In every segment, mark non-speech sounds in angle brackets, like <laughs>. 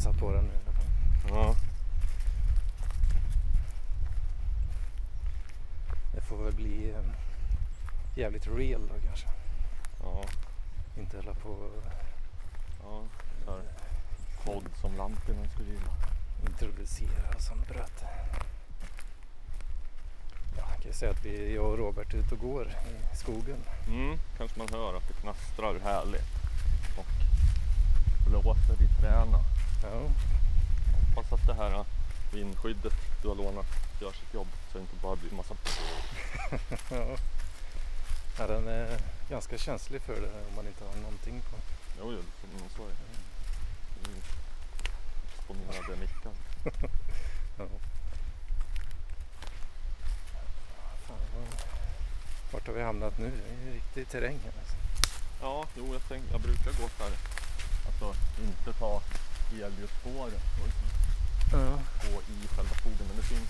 satt på den nu i alla. Ja. Det får väl bli eh, jävligt real då kanske. Ja. Inte hålla på Ja. Så här. Podd som Lampinen skulle gilla. introducera som bröt. Ja, jag kan ju säga att vi, jag och Robert är ute och går i skogen. Mm. Kanske man hör att det knastrar härligt. Och blåser i träna. Ja, Hoppas att det här vindskyddet du har lånat gör sitt jobb så det inte bara blir massa <laughs> ja. ja den är ganska känslig för det om man inte har någonting på. Jo, jo, men så är det. Exponerade. <laughs> Ja. Vad- Vart har vi hamnat nu? Det är ju riktig terräng här. Alltså. Ja, jo, jag, tänk, jag brukar gå så här. Alltså inte ta elljusspåret och liksom Ja. gå i själva skogen. Men det finns,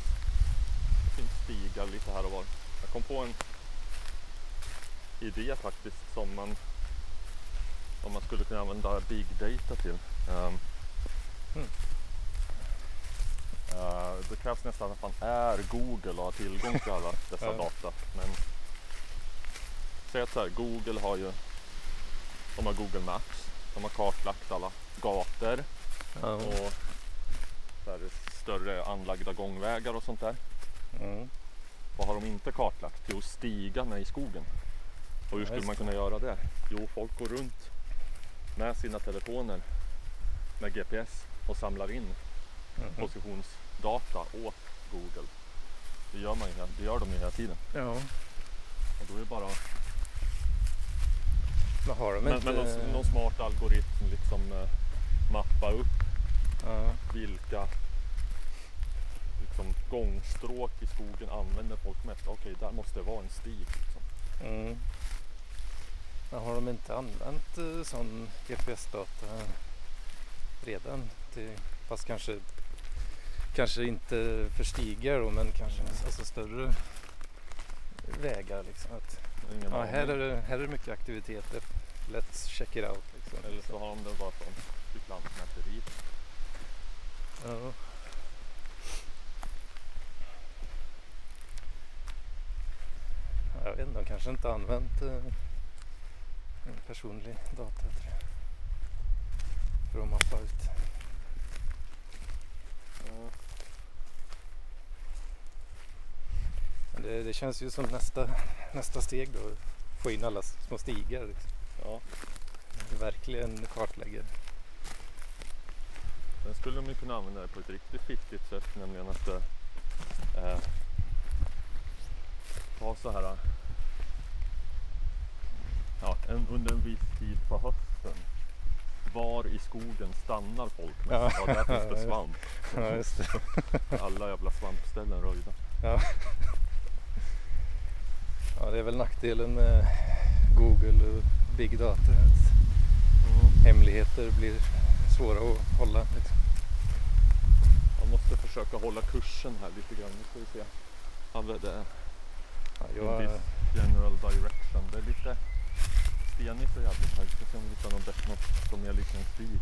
det finns stigar lite här och var. Jag kom på en idé faktiskt som man, som man skulle kunna använda big data till. Ehm, Mm. eh, det krävs nästan att man är Google och har tillgång till alla <laughs> dessa data. Men säg att så här, Google har ju de har Google Maps. De har kartlagt alla gator Ja. och här, större anlagda gångvägar och sånt där. Mm. Vad har de inte kartlagt? Jo, stigarna i skogen. Och hur Ja, skulle man kunna göra det? Jo, folk går runt med sina telefoner med GPS och samlar in Mhm. positionsdata åt Google. Det gör, man ju, det gör de ju hela tiden. Ja, Och då är det bara men har de men, inte... men någon, någon smart algoritm liksom eh, mappa upp Ja. vilka liksom, gångstråk i skogen använder folk mest. Okej, där måste det vara en stig. Liksom. Mm. Men har de inte använt eh, sån GPS-data redan? Till, fast kanske, kanske inte för stigar då, men kanske alltså större vägar. Liksom. Att, ja, här, är det, här är det mycket aktiviteter. Let's check it out. Liksom. Eller så har de det bara från typ lantmäteriet. Ja. Jag vet inte, de kanske inte använt eh, en personlig data tror jag. För att mappa ut. Ja. Det, det känns ju som nästa, nästa steg då. Få in alla små stigar. Liksom. Ja, Verkligen kartlägger. Sen skulle de ju kunna använda det på ett riktigt fittigt sätt, nämligen att eh, ta så här ja, en, under en viss tid på hösten. Var i skogen stannar folk mest? Ja. Ja, där finns det svamp. <laughs> Ja, just det. Alla jävla svampställen röjda. Ja. ja, det är väl nackdelen med Google och Big Data. Att hemligheter blir svåra att hålla. Liksom. Jag måste försöka hålla kursen här lite grann. Nu ska vi se. Ja, är Ja, en jag, viss general direction. Det är lite stenigt och jävligt här. Ska se om vi hittar något, bättre- något som är lite en stig.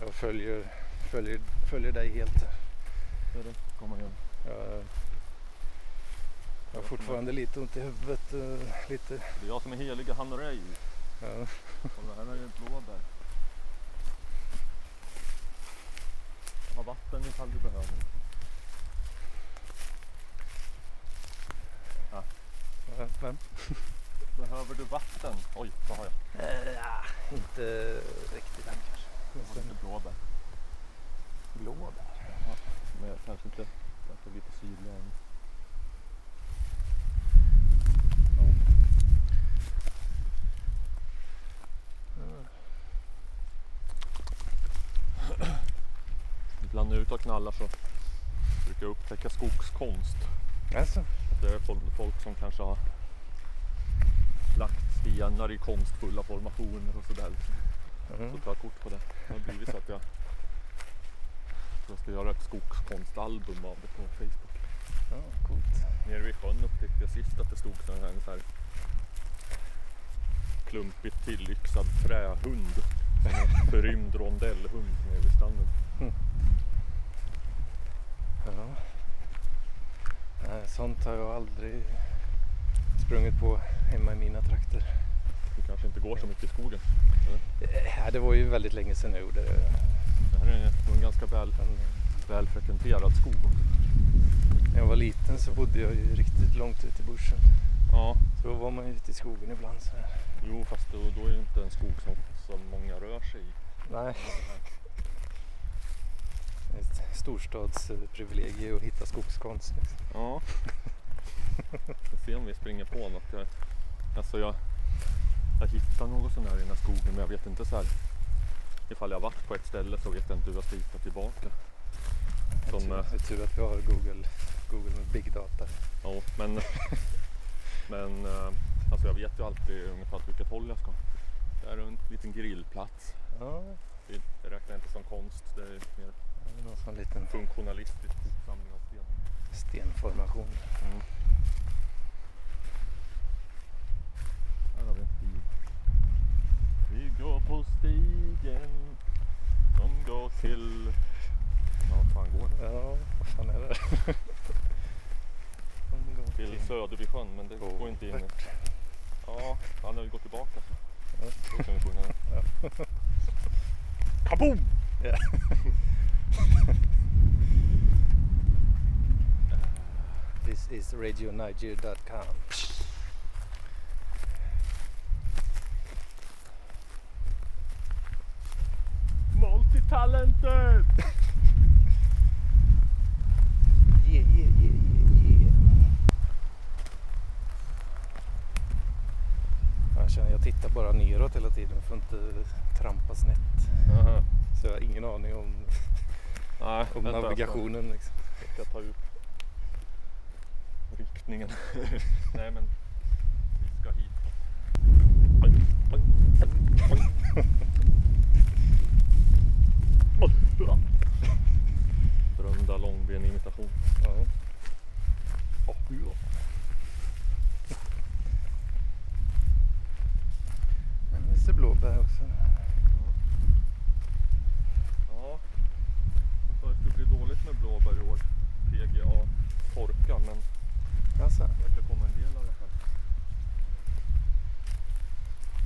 jag följer, följer, följer dig helt. Det är det. Kommer igen. Jag, jag har fortfarande lite ont i huvudet. eh, Lite, Det är jag som är heliga Hanurej. ja. Kolla här är det blåbär. Ha vatten ifall du behöver. Ja, Men, <laughs> Behöver du vatten? Oj, vad har jag? eh, ja, inte riktigt än kanske. Jag har lite blåbär. Blåbär. Men jag kanske inte, kanske lite syrliga än. Ibland när jag är ute och knallar så brukar jag upptäcka skogskonst. Alltså, Det är folk, som kanske har lagt stenar i konstfulla formationer och sådär. Så mm. tar jag kort på det. Det har blivit så att jag, jag ska göra ett skogskonstalbum av det på Facebook. ja, coolt. Nere vid sjön upptäckte jag sist att det stod sån här, en så här klumpigt tillyxad trähund En förrymd rondellhund nere vid stranden. Ja. Nej, sånt har jag aldrig sprungit på hemma i mina trakter. Du kanske inte går så mycket i skogen. Eh, det var ju väldigt länge sedan jag gjorde det. Det här är en ganska väl, väl frekventerad skog. när jag var liten så bodde jag ju riktigt långt ute i bushen. Ja, Så då var man ju ute i skogen ibland. Så här. jo fast då, då är det inte en skog som, som många rör sig i. Nej, ett storstadsprivilegium att hitta skogskonst. Ja. Vi får se om vi springer på något. Jag, alltså jag, jag hittar något sån här i den här skogen men jag vet inte så här. Ifall jag varit på ett ställe så vet jag inte hur jag ska hitta tillbaka. Det är Som, tur- eh, det är tur att vi har Google, Google med big data. Ja, men, men eh, alltså jag vet ju alltid ungefär åt vilket håll jag ska. Det är en liten grillplats. Ja, Det, räknar inte som konst. Det är mer någon liten funktionalistisk hopsamling av sten. stenformation. Mm. Här har vi en stig. Vi går på stigen som går till... Ja, vad fan går det? Ja, vad fan är det? Går Till söder vid sjön, men det går inte in. Bort. Ja, han har ju gått tillbaka så. Ja. Då kan vi sjunga den. Ja. Kaboom! Ja. <laughs> This is RadioNiger.com. Multitalented! <laughs> neråt hela tiden för att inte trampa snett. Aha. Så jag har ingen aning om, Nej, om navigationen. Liksom. Jag ska, jag ska ta ut riktningen. <laughs> Nej men vi ska hit. Oj. Oj, ja. Brunda långben imitation. Ja. Oh, ja. Men visst är blåbär också. Ja, jag sa det skulle bli dåligt med blåbär i år. PGA torka men Alltså, det verkar komma en del i alla fall.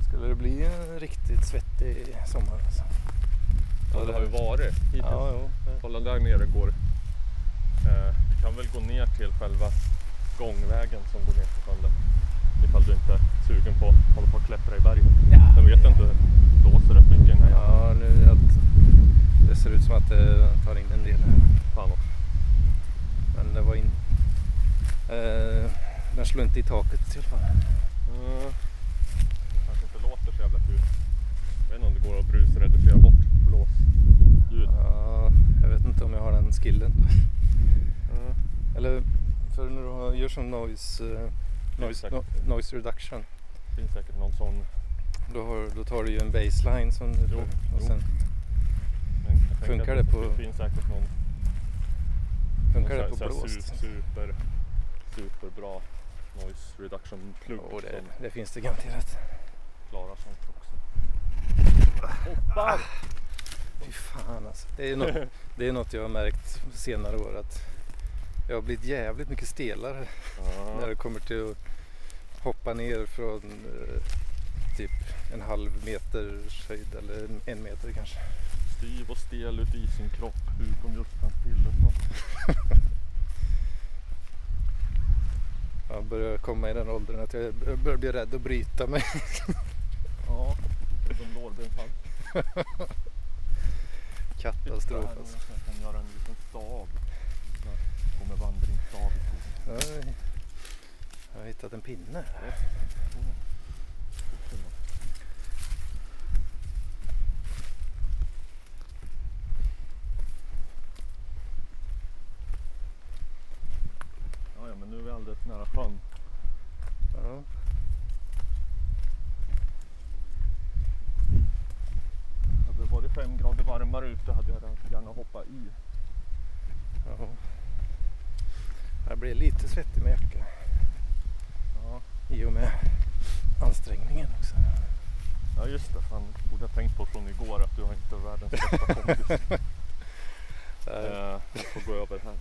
skulle det bli en riktigt svettig sommar? Alltså. Ja, det har ju varit hittills. Ja, jo. Kolla där nere går. Eh, vi kan väl gå ner till själva gångvägen som går ner till sjön där. Ifall du inte är sugen på att hålla på och klättra i bergen. Ja. Sen vet jag inte, det blåser rätt mycket i den här jävla Ja, nu att det ser ut som att det tar in en del här. fan också. Men det var in... Eh, den slår inte i taket i alla fall. Eh, det kanske inte låter så jävla kul. Jag vet inte om det går att brusreducera bort blåsljud. Ja, jag vet inte om jag har den skillen. Eh, Eller för när du har- gör som noise, eh, noise, no, noise reduction. det finns säkert någon sån. Då, har, då tar du ju en baseline som du Jo, och jo. sen tänker Funkar det på- Det finns säkert någon funkar någon det på så blåst. su- Super, superbra noise reduction plugg Och det, det finns det garanterat. klarar sånt också. Hoppar! Fy fan alltså. Det är, något, det är något jag har märkt senare år att jag har blivit jävligt mycket stelare Ja. när det kommer till att hoppa ner från eh, typ en halv meters höjd eller en, en meter kanske. Styv och stel ut i sin kropp, utom just hans pillerna. <laughs> Jag börjar komma i den åldern att jag börjar bli rädd att bryta mig. <laughs> Ja, det är som lårbenshals. <laughs> Katastrof alltså. Jag kan göra en liten stav. Kommer vandringsstav i skogen. Jag har hittat en pinne. Ja, ja, men nu är vi alldeles nära sjön. Ja. Hade det varit fem grader varmare ute hade jag gärna hoppat i. Ja. Jag blir lite svettig med jackan Ja, i och med ansträngningen också. Ja just det, fan borde ha tänkt på från igår att du har inte världens bästa <laughs> kompis. Eh, jag får gå över här.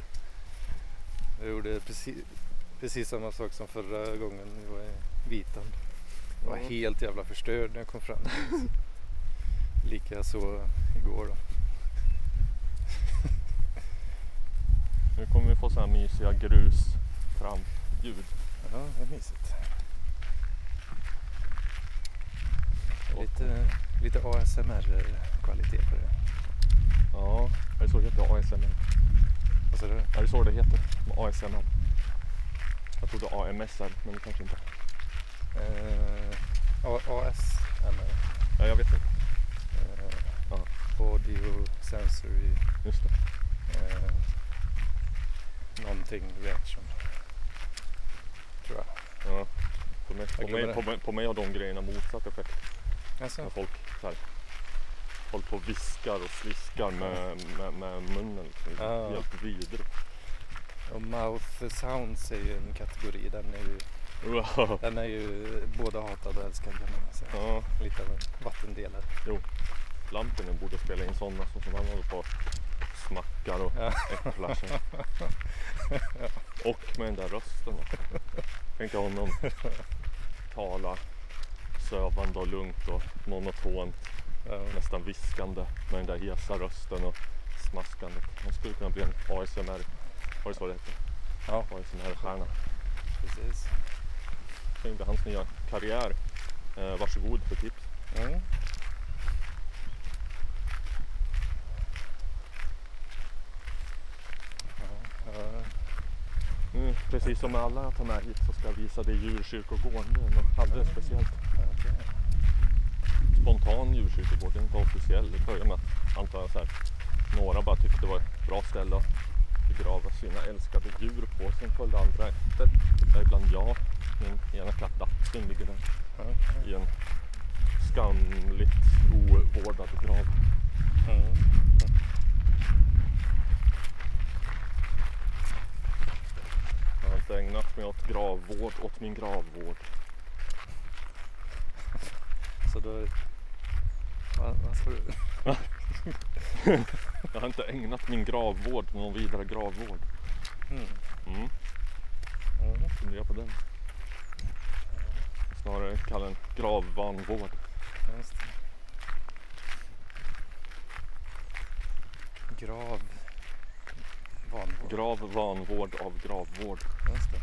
Jag gjorde precis, precis samma sak som förra gången vi var i Vitan. Jag var Ja. helt jävla förstörd när jag kom fram. <laughs> Lika så igår då. Nu kommer vi få så här mysiga grustrampljud. Ja, det är mysigt. Lite, lite ASMR-kvalitet på det. Ja, är det så det heter ASMR? Vad sa du? Ja, det är så det heter. ASMR. Jag trodde AMSR, men det kanske inte. Eh, ASMR. Ja, jag vet inte. Eh. Audio Sensory Just det. eh, någonting reaction. Tror jag. Ja. På mig, på, mig, på, mig, på mig har de grejerna motsatt effekt. Alltså, När folk så här, håller på och viskar och sliskar med, med, med munnen. Liksom. Ja. Helt vidrigt. och mouth sounds är ju en kategori. Den är ju, Wow. den är ju både hatad och älskad kan man säga. Ja, Lite av en vattendelare. Lampinen borde spela in sådana så som han håller på smackar och sig. Och med den där rösten också. Tänk dig honom tala sövande och lugnt och monotont, nästan viskande med den där hesa rösten och smaskandet. Han skulle kunna bli en ASMR, var det så det heter? Ja, ASMR-stjärna. precis. Tänk dig hans nya karriär. Eh, varsågod för tips. Mm. Ja. Mm, precis som alla jag tar med hit så ska jag visa dig djurkyrkogården. Det är något alldeles speciellt. Spontan djurkyrkogård, den är inte officiell. Det började med att jag så här, några bara tyckte det var ett bra ställe att begrava sina älskade djur på. Sen följde andra efter. Däribland jag. Min ena katt Dustin ligger där i en skamligt ovårdad grav. Mm. Jag har inte ägnat mig åt gravvård, åt min gravvård. Så då... Vad, vad sa du? <laughs> Jag har inte ägnat min gravvård någon vidare gravvård. Mm. Mm, Mm. fundera på den. Snarare kalla den gravvanvård. Just det. Grav... Vanvård. Gravvanvård av gravvård. Just det.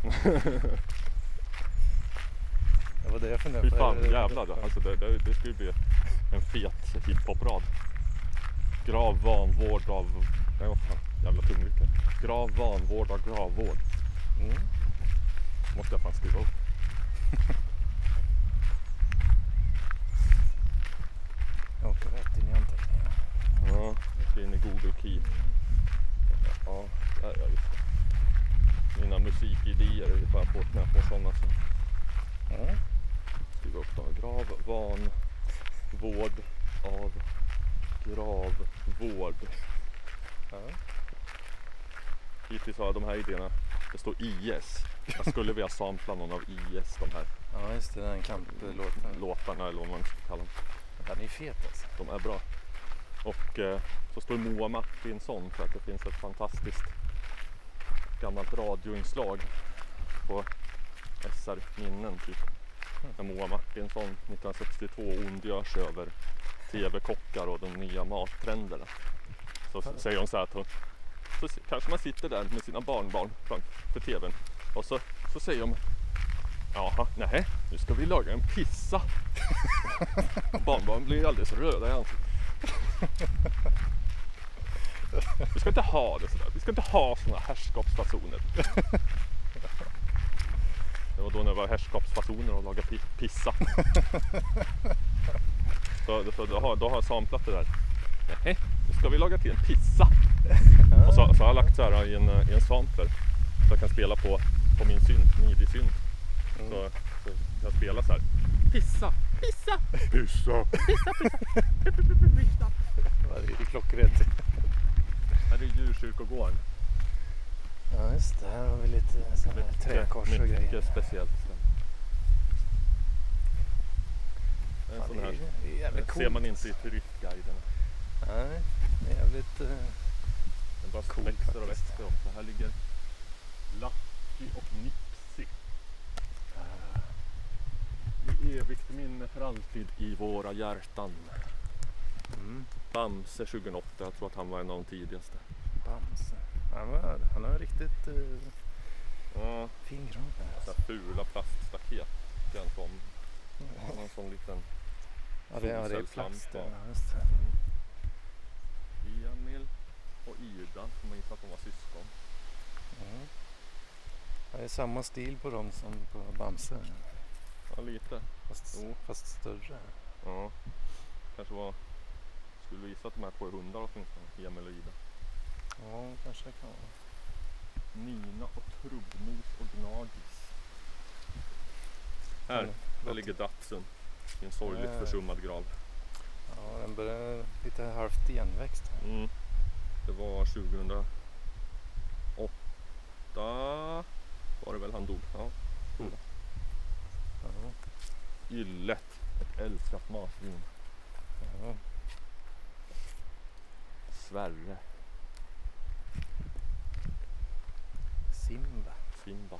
Det var det jag funderade Fy på. fan Är det- jävlar. Alltså det, det, det skulle bli en fet hiphoprad. Gravvanvård av... Nej vad fan. Jävla tungvickel. Gravvanvård av gravvård. Mm. Måste jag fan skriva upp. Jag åker rätt in i anteckningarna. Ja, ska in i Google Keep. Ja, ja, just det. Mina musikidéer är får jag på knä på sådana som Mm. skriva upp då. Gravvan vård av gravvård. Ja. Hittills har jag de här idéerna, det står IS. Jag skulle vilja sampla någon av IS, de här ja, just det. Den kamplåten. låtarna eller vad man ska kalla dem. Den är fet alltså. De är bra. Och eh, så står Moa Martinsson för att det finns ett fantastiskt gammalt radioinslag på SR Minnen typ. När Moa Martinsson 1962 ondgör sig över TV-kockar och de nya mattrenderna. Så säger hon så här att hon, så kanske man sitter där med sina barnbarn framför TVn och så, så säger de Jaha, nej, nu ska vi laga en pizza. <laughs> Barnbarn blir alldeles röda i ansiktet. Vi ska inte ha det sådär. Vi ska inte ha sådana herrskapsfasoner. Det var då när det var herrskapsfasoner och laga pissa. Så, så då, har, då har jag samplat det där. Nej, nu ska vi laga till en pizza. Och så, så har jag lagt så här i en, i en sampler. Så jag kan spela på, på min synt, midi-synt. Så mm jag spelar så här. Pissa, pissa, pissa, pissa, pissa, <laughs> det är klockrent. Här är djurkyrkogården. Ja, just det. Här har vi lite sådana här träkors och mycket grejer. speciellt ställe. En Ja, sån här. är, det är ser man inte i turistguiderna. Nej, det är jävligt... eh, Den bara Coolt växer och växer också. Här ligger Lucky och Nipsey. I evigt minne för alltid i våra hjärtan. mm, Bamse 2008, jag tror att han var en av de tidigaste. Bamse. Han, var, han har riktigt uh, Ja, fin här fula plaststaket. Är en sån, en sån liten Ja, det, ja, det är plast. Ja, just det. Mm. Emil och Ida, man gissar att de var syskon. Mm. Ja, det är samma stil på dem som på Bamse. Ja, lite. Fast, Jo. fast större. Ja, kanske var... Skulle gissa att de här två är hundar åtminstone, Emil och Ida. Ja, kanske det kan vara. Nina och Trubbnos och Gnagis. Här, Mm, där ligger Datsun i en sorgligt Äh. försummad grav. Ja, den börjar lite halvt igenväxt. här. Mm. Det var 2008 var det väl han dog. Ja. Ja, Yllet, ett älskat marsvin. ja. Sverre, Simba. Simba.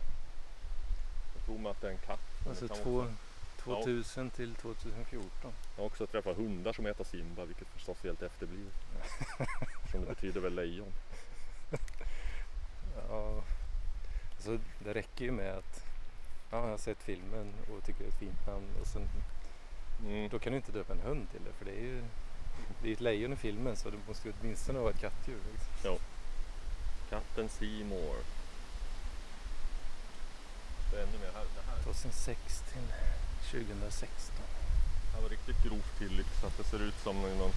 Jag tror mig att det är en katt. Alltså det kan två, också- 2000 till 2014. Jag har också träffat hundar som heter Simba, vilket förstås är helt efterblivet. <laughs> Som det betyder väl lejon. Ja, alltså det räcker ju med att ja, jag har sett filmen och tycker det är ett fint namn och sen, Mm. då kan du inte döpa en hund till det för det är ju det är ett lejon i filmen så det måste ju åtminstone vara ett kattdjur. Liksom. Katten Seymour. Det är ännu mer här. Det här, 2006 till 2016. det här var riktigt grovt tillyxat. Det ser ut som någon,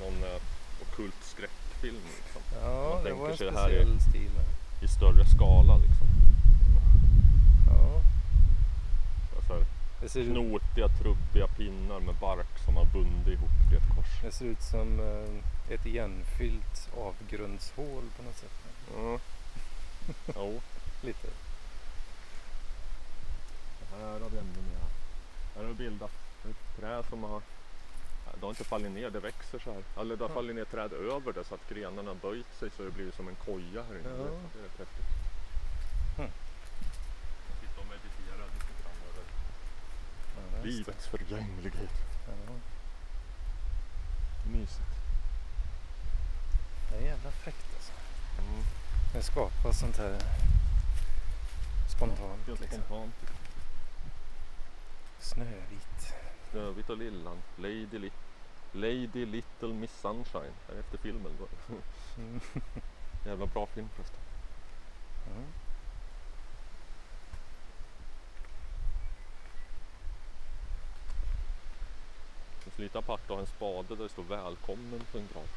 någon eh, ockult skräckfilm liksom. Ja, Man det var en sig det här speciell stil. I större skala liksom. Ja, Så här, det, ser ut, knotiga, trubbiga pinnar med bark som har bundit ihop i ett kors. det ser ut som eh, ett igenfyllt avgrundshål på något sätt. Ja. Jo, <laughs> Lite. här har vi ännu mer. Här har vi bildat ett träd som har det har inte fallit ner, det växer så här. Eller det har fallit ner träd över det så att grenarna böjt sig så det blir som en koja här inne. Ja. Det är rätt häftigt. Hmm. Jag sitter och mediterar lite grann över Ja, just det. Livets förgänglighet. Ja. Mysigt. Det är jävla fräckt alltså. Mm. Det skapas sånt här spontant Helt liksom. spontant. Snövit. Snövit och Lillan. Lady, Li- Lady Little Miss Sunshine. Här är efter filmen. Mm. <laughs> Jävla bra film förresten. Ja. Det finns lite apart att ha en spade där det står välkommen på en grav.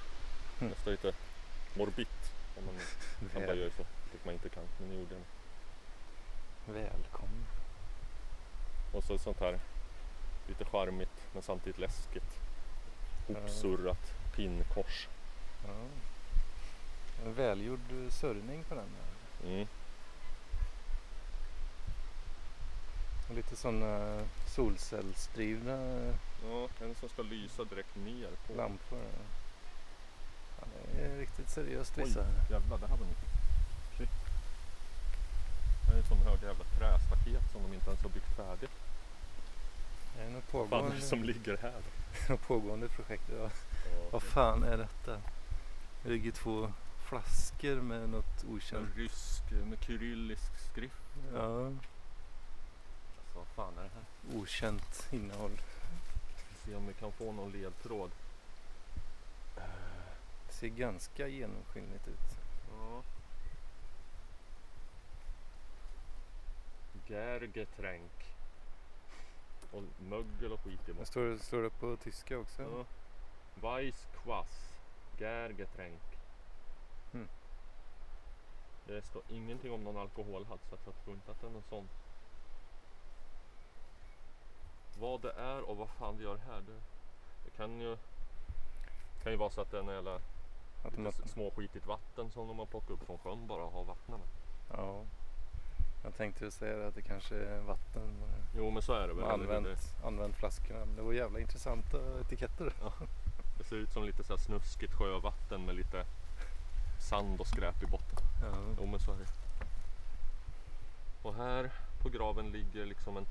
Mm. Nästan lite morbid. Om man <laughs> bara göra så. Vilket man inte kan. Men det gjorde jag. välkommen. Och så sånt här lite charmigt men samtidigt läskigt. Hopsurrat pinnkors. Ja. En välgjord eh, sörjning på den. Där. Mm. Lite sådana solcellsdrivna Ja, en som ska lysa direkt ner på. lampor. Ja, det är riktigt seriöst Oj, vissa. jävlar det här var nytt. Shit. Det här är en sån hög jävla trästaket som de inte ens har byggt färdigt. Det är något Vad fan är pågående, det som ligger här? <laughs> något pågående projekt. Ja. Vad fan är detta? Det ligger två flaskor med något okänt. en rysk med kyrillisk skrift. Ja, vad fan är det här? okänt innehåll. Se om vi kan få någon ledtråd. Det ser ganska genomskinligt ut. Ja. Gergetränk. Och mögel och skit i Det måste. står, står det på tyska också. Ja. Weissquass. Gergetränk. Mm. Det står ingenting om någon alkoholhalt så jag tror inte att det är någon sån. Vad det är och vad fan vi gör här. Det, det kan ju kan ju vara så att det är en jävla Att lite har, småskitigt vatten som de har plockat upp från sjön bara och har vattnat med. ja. Jag tänkte säga att det kanske är vatten. eh, Jo men så är det väl. eller hur? Använt, använt flaskorna. Men det var jävla intressanta etiketter. Det, det ser ut som lite så här snuskigt sjövatten med lite sand och skräp i botten. Ja. Jo men så är det. Och här på graven ligger liksom en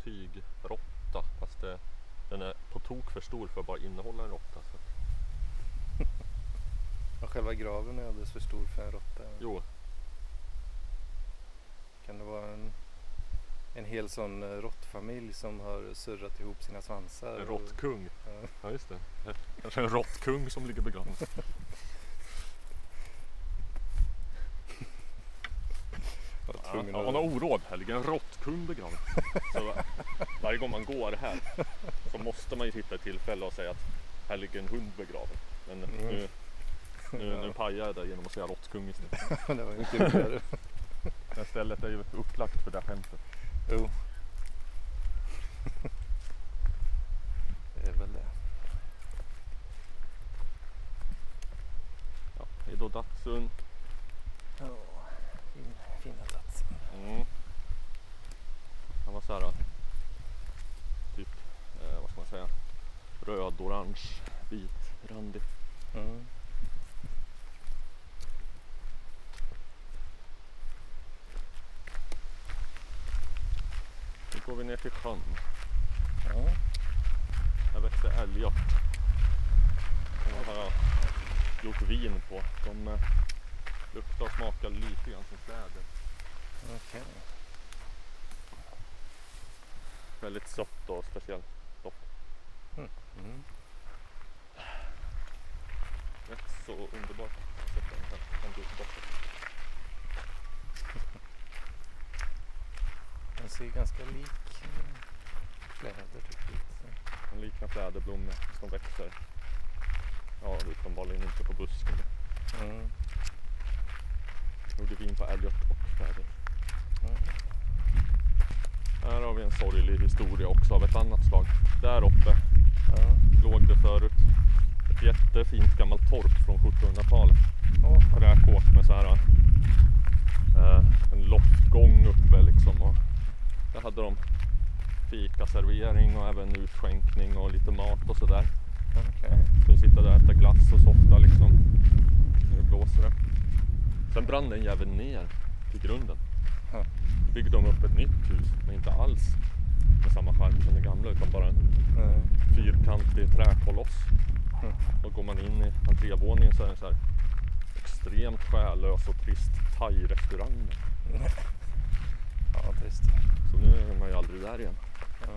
tygråtta fast det, den är på tok för stor för att bara innehålla en råtta. Så. Och själva graven är alldeles för stor för en råtta. Jo, Kan det vara en, en hel sån eh, råttfamilj som har surrat ihop sina svansar? en råttkung. Ja. Ja just det. Kanske en råttkung som ligger begraven. <laughs> var Ja, tvungen ja, att- han har oråd. Här ligger en råttkung begraven. <laughs> Så varje gång man går här så måste man ju hitta ett tillfälle och säga att här ligger en hund begraven. Men Mm. nu, nu, nu Ja. pajar jag det genom att säga råttkung istället. <laughs> det var mycket roligare. <laughs> Det här stället är ju upplagt för det här skämtet. Jo. det är väl det. Ja, hej då Datsun. Ja, fin, fina platsen. Mm. Var såhär typ, eh, vad ska man säga, röd, orange, vit, randig. Mm. Nu går vi ner till sjön. Ja. Här växer älgört. De har jag gjort vin på. De eh, luktar och smakar lite grann som fläder. Okej. Väldigt sött och speciell doft. Mm. Rätt så underbart att sätta den här den doften. Den ser ganska lik kläder typ. lite. De liknar fläderblommor som växer. Ja, uppenbarligen inte på busken. Mm. Gjorde vin på älgört och fläder. Mm. Här har vi en sorglig historia också av ett annat slag. Där uppe Ja. låg det förut ett jättefint gammalt torp från 1700-talet. Åh, Räkåk med så här eh, en loftgång uppe liksom. Och där hade de fikaservering och även utskänkning och lite mat och sådär. okej. Kunde sitta där och äta glass och softa liksom. Det blåser det. Sen brann den jäveln ner till grunden. Byggde de upp ett nytt hus, men inte alls med samma charm som det gamla utan bara en Nej. fyrkantig träkoloss. Mm. Och går man in i entrévåningen så är det så här extremt själlös och trist thai-restaurang. <laughs> Ja, trist. Så nu är man ju aldrig där igen. Ja.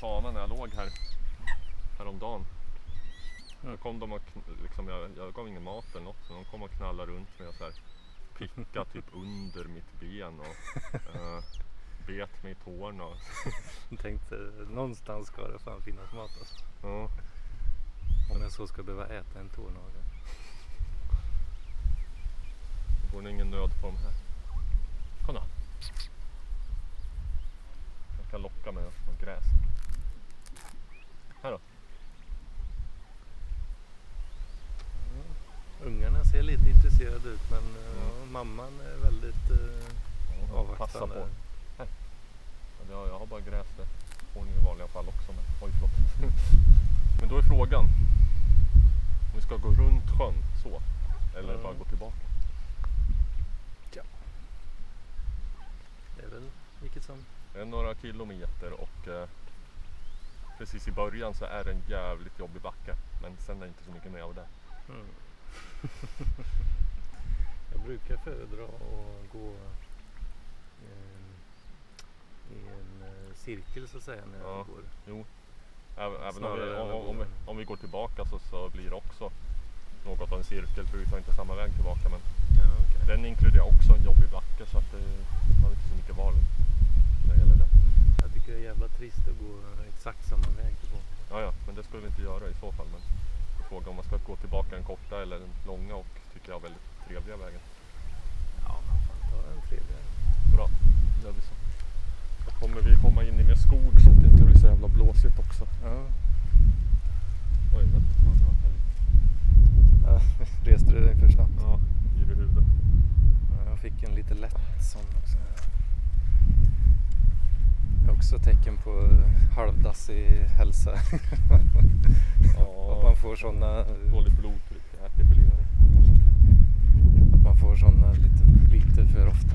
Tama när jag låg här häromdagen. Då kom de och liksom, jag, jag gav ingen mat eller något så de kom och knallade runt mig och så här picka typ under mitt ben och <laughs> eh, bet mig i tårna. och- Jag tänkte någonstans ska det fan finnas mat alltså. Ja. Om jag så ska behöva äta en tånagel. Det går nog ingen nöd på de här. Kom då. Jag kan locka med något gräs. Här då. Ungarna ser lite intresserade ut men eh, mamman är väldigt eh, Passa avvaktande. på. Här. Ja, jag har bara gräs där. Kalifornien i vanliga fall också. Men, oj, förlåt. <laughs> men då är frågan. Om vi ska gå runt sjön så. Eller Mm. bara gå tillbaka. Det är väl vilket som. Det är några kilometer och eh, precis i början så är det en jävligt jobbig backe. Men sen är det inte så mycket mer av det. Mm. <laughs> jag brukar föredra att gå eh, i en eh, cirkel så att säga när jag Ja. går. Jo. Även, om, vi, om, om, vi, om vi går tillbaka så, så blir det också något av en cirkel för vi tar inte samma väg tillbaka. Men Ja, okej. den inkluderar också en jobbig backe så att det, man har inte så mycket val när det gäller det. Tycker det är jävla trist att gå exakt samma väg tillbaka. Ja, ja, men det skulle vi inte göra i så fall. Men frågan om man ska gå tillbaka den korta eller den långa och tycker jag väldigt trevliga vägen. Ja, men fan ta en trevligare. Bra, då gör vi så. Då kommer vi komma in i mer skog så att det inte blir så jävla blåsigt också. Ja. Oj, vänta. Ja, <laughs> reste du dig för snabbt? Ja, yr i huvudet. Ja, jag fick en lite lätt sån också. Är också tecken på halvdassig hälsa. <laughs> Att man får såna, Dåligt blodtryck, jag äter för lite. att man får såna lite, lite för ofta.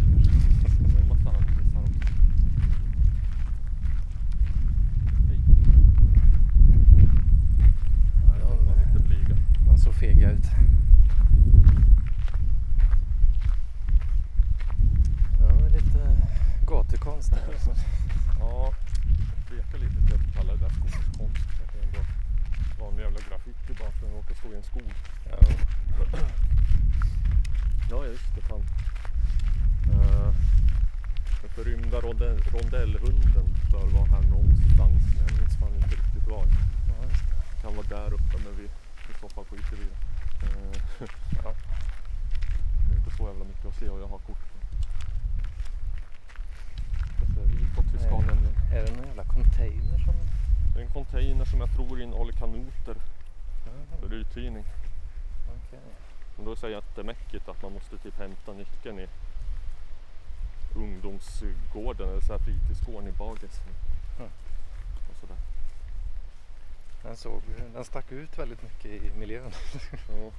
Fega ut. Ja, lite gatukonst där. <laughs> Ja, tvekar lite till att kalla det där skogskonst. Det är ändå vanlig jävla graffiti bara för att den råkar stå i en skog. Ja. <clears throat> Ja, just det. Fan. Uh, den förrymda ronde, rondellhunden bör vara här någonstans. Men jag minns fan inte riktigt var. Ja. Kan vara där uppe men vi i så fall skiter vi i det. Eh, <laughs> Ja. Det är inte så jävla mycket att se och jag har kort. Det är ditåt vi ska Nej. nämligen. Är det någon jävla container som... Det är en container som jag tror innehåller kanoter för uthyrning. okej. Men då säger jag att det är mäckigt att man måste typ hämta nyckeln i ungdomsgården eller så här fritidsgården i Bagis. Mm. Och sådär. Den, såg, den stack ut väldigt mycket i miljön. Ja.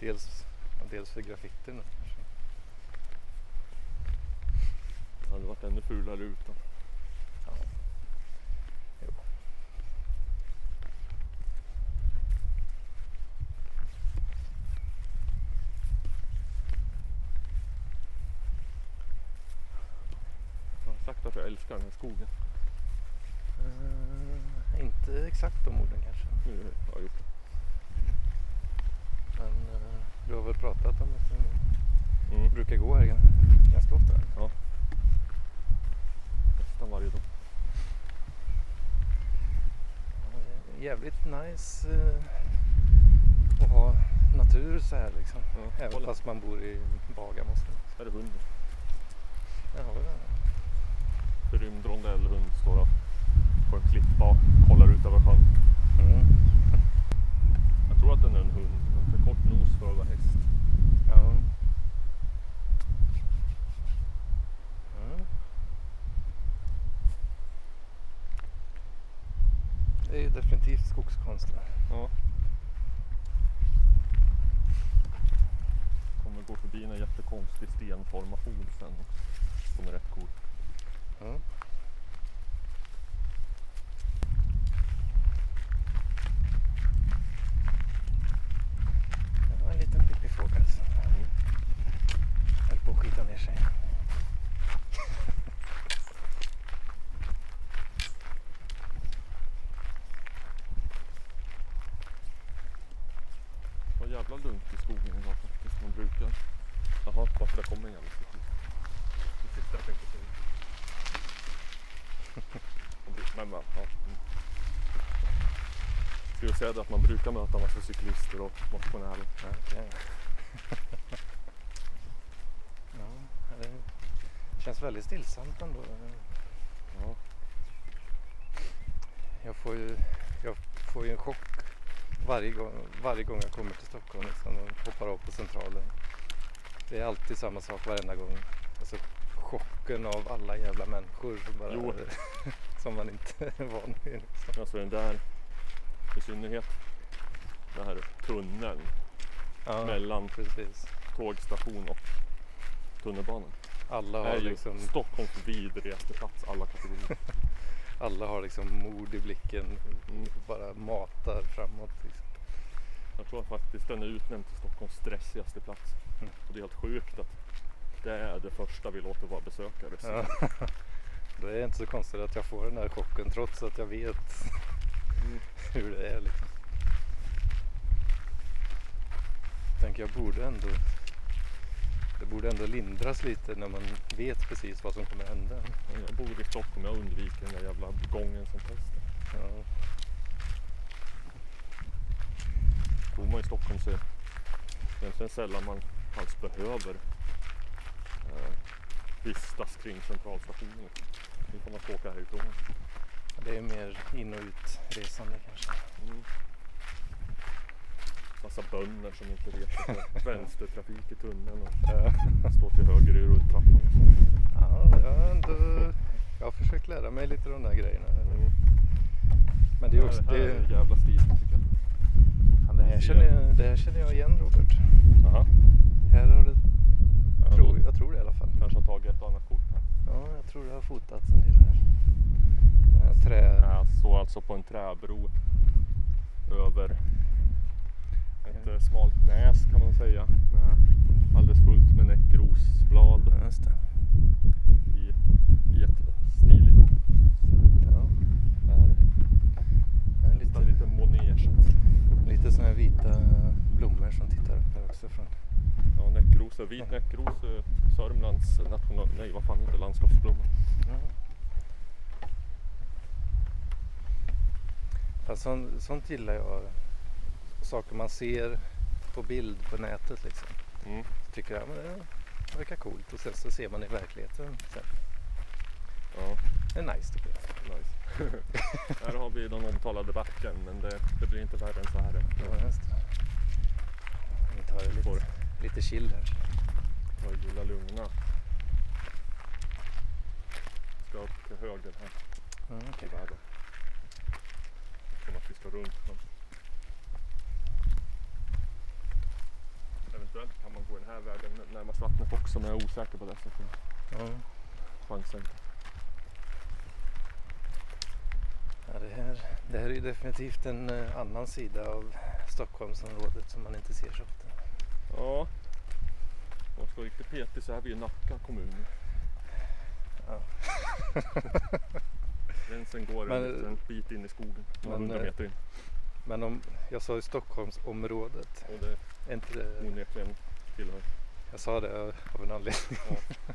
Dels, dels för graffitin. kanske. Det hade varit ännu fulare utan. Ja. Jo. Jag har älskar den här skogen. Eh, inte exakt de orden kanske. Nu har jag gjort det. Men eh, du har väl pratat om att du Mm. brukar gå här gan- ganska ofta? eller? Nästan varje dag. Ja, det är jävligt nice eh, att ha natur så här liksom. Ja, Även fast man bor i Bagarmossen. Här är hunden. Där har vi den. Förrymd rondellhund står och på en klippa och kollar ut över sjön. Mm. Jag tror att den är en hund. Den har för kort nos för att vara häst. Ja. Mm. Det är ju definitivt skogskonst. där. Ja. Kommer gå förbi en jättekonstig stenformation sen. Som är rätt cool. Det var en liten pippifågel som höll på att skita ner sig. Det var jävla lugnt i skogen idag faktiskt. Man brukar... Jaha, varför det kommer en jävla cyklist. Det sista jag tänkte säga. Man bru- Men, men, ja. mm. Det att man brukar möta massa cyklister och motionärer. Okej. <laughs> ja, det känns väldigt stillsamt ändå. Ja. Jag får ju, jag får ju en chock varje gång, varje gång jag kommer till Stockholm liksom, och hoppar av på Centralen. Det är alltid samma sak varenda gång. Alltså chocken av alla jävla människor som bara <laughs> som man inte är van vid. Liksom. Alltså den där, i synnerhet den här tunneln Ja, mellan precis. tågstation och tunnelbanan. Alla är har ju liksom, Stockholms vidrigaste plats alla kategorier. <laughs> alla har liksom mod i blicken. Mm. Bara matar framåt. Liksom. Jag tror faktiskt den är utnämnd till Stockholms stressigaste plats. Mm. Och det är helt sjukt att det är det första vi låter vara besökare se. Ja. <laughs> Då är det inte så konstigt att jag får den här chocken trots att jag vet. <laughs> hur det är. Liksom. Jag tänker jag borde ändå det borde ändå lindras lite när man vet precis vad som kommer hända. Jag bor i Stockholm, jag undviker den där jävla gången som pesten. Ja, Bor man i Stockholm så är det egentligen sällan man alls behöver eh, vistas kring centralstationen. Nu får man åka härifrån. Det är mer in och utresande kanske. Mm. Massa bönder som inte vet <laughs> vänstertrafik i tunneln och står till höger i rulltrappan. Ja, jag har ändå jag har försökt lära mig lite de där grejerna. Mm. Men det är också, det här det, är jävla stiligt tycker jag. det, här känner jag, det här känner jag igen Robert. Aha. Här har Ja, tror, jag tror det i alla fall. Kanske har tagit ett annat kort. Ja, jag tror det har fotats en del här. Här trä... Jag står alltså på en träbro över ett eh, smalt näs kan man säga. Med alldeles fullt med näckrosblad Ja, i, i ett stiligt Ja, här. är Lite, lite, lite manege. lite sådana här vita blommor som tittar upp här också från. Ja, näckros, vit näckros, eh, Sörmlands national... Nej vad fan heter landskapsblomma. Ja. Fast sånt, sånt gillar jag. Saker man ser på bild på nätet liksom. Mm. Så tycker jag men det verkar coolt och sen så ser man i verkligheten. Sen. Ja, Det är nice tycker jag. nice. <laughs> här har vi den omtalade backen men det, det blir inte värre än så här. Ja, just det. Vi tar det Får lite, chill här. jag gillar lugna. Ska upp till höger här. Mm, i okej. världen. Som att vi ska runt men Eventuellt kan man gå den här vägen närmast vattnet också men jag är osäker på det så jag Ja. chansar inte. Ja, det, här, det här är ju definitivt en eh, annan sida av Stockholmsområdet som man inte ser så ofta. Ja. Om man ska vara riktigt petig så är vi i Nacka kommun. Ja. <laughs> Gränsen går Men, en bit in i skogen. Några men, hundra eh, meter in. Men om jag sa ju Stockholmsområdet. Och det Är inte det, onekligen tillhör. jag sa det av en anledning. Ja. <laughs>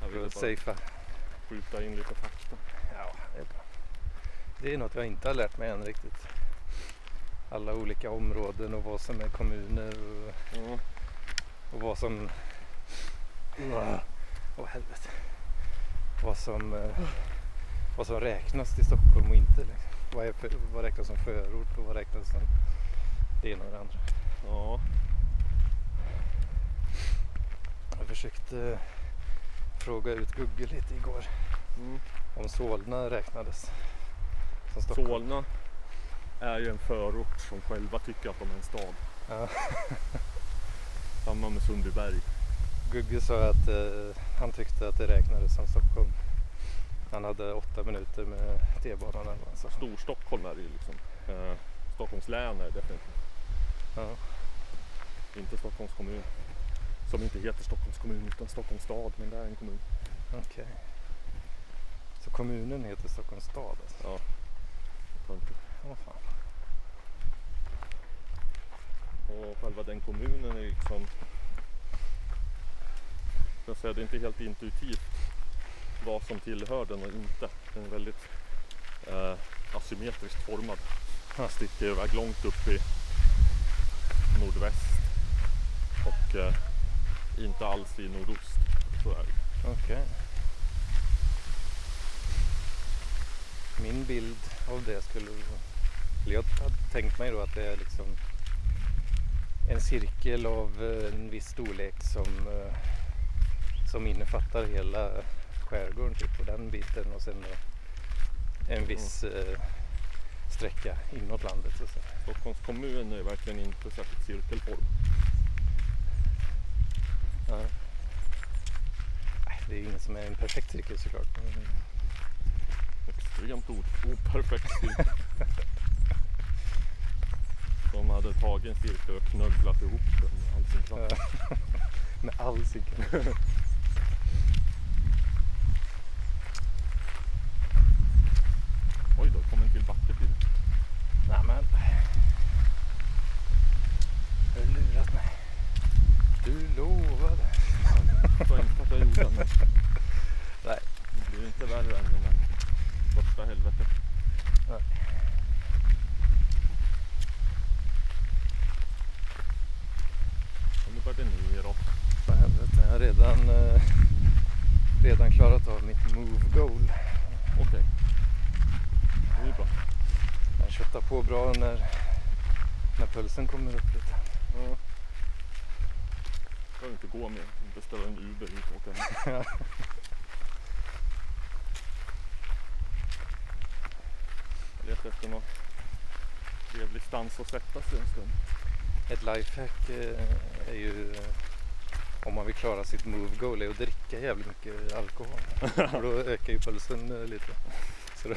Jag ville bara skjuta in lite fakta. Ja, det är bra. Det är något jag inte har lärt mig än riktigt. Alla olika områden och vad som är kommuner och, Ja. och vad som... Åh oh, helvete. Vad som, eh, vad som räknas till Stockholm och inte. Liksom. Vad, är vad räknas som förort och vad räknas som det ena och det andra. ja. Jag försökte fråga ut Google lite igår Mm. om Solna räknades som Stockholm. Solna är ju en förort som själva tycker att de är en stad. Ja. <laughs> Samma med Sundbyberg. Gugge sa att eh, han tyckte att det räknades som Stockholm. Han hade åtta minuter med T-banan eller sa. Storstockholm är det ju liksom. Eh, Stockholms län är det definitivt. Ja. Inte Stockholms kommun. Som inte heter Stockholms kommun utan Stockholms stad. Men det är en kommun. Okej. Så kommunen heter Stockholms stad alltså? Ja. Åh fan. Och själva den kommunen är liksom. Jag säga, det är inte helt intuitivt vad som tillhör den och inte. Den är väldigt eh, asymmetriskt formad. Ja. Sticker iväg långt upp i nordväst och eh, inte alls i nordost. Så är det. Okej. Min bild av det skulle... eller Jag hade tänkt mig då att det är liksom en cirkel av eh, en viss storlek som, eh, som innefattar hela skärgården typ och den biten och sen en viss eh, sträcka inåt landet. Så, så. Stockholms kommun är verkligen inte särskilt cirkelform. Ja. Nej, Det är ingen som är en perfekt cirkel såklart. Extremt operfekt cirkel. <laughs> De hade tagit en cirkel och knögglat ihop den med all sin kraft. <laughs> Med all cykel. <laughs> Oj då, kom en till backe till. Nej men. Har du lurat mig? Du lovade. Jag tror inte att jag gjorde men <laughs> Nej. det blir inte värre än den första helvetet. Nej. Och nu börjar det neråt. För helvete, jag har redan, eh, redan klarat av mitt move goal. Okej. Det är bra. Jag köttar på bra när, när pulsen kommer upp lite. Ja. Behöver inte gå mer. Beställa en Uber hit och åka hem. <laughs> Jag letar efter någon trevlig stans att sätta sig en stund. Ett lifehack eh, är ju eh, om man vill klara sitt move goal är att dricka jävligt mycket alkohol. <laughs> För då ökar ju pulsen eh, lite. Så då,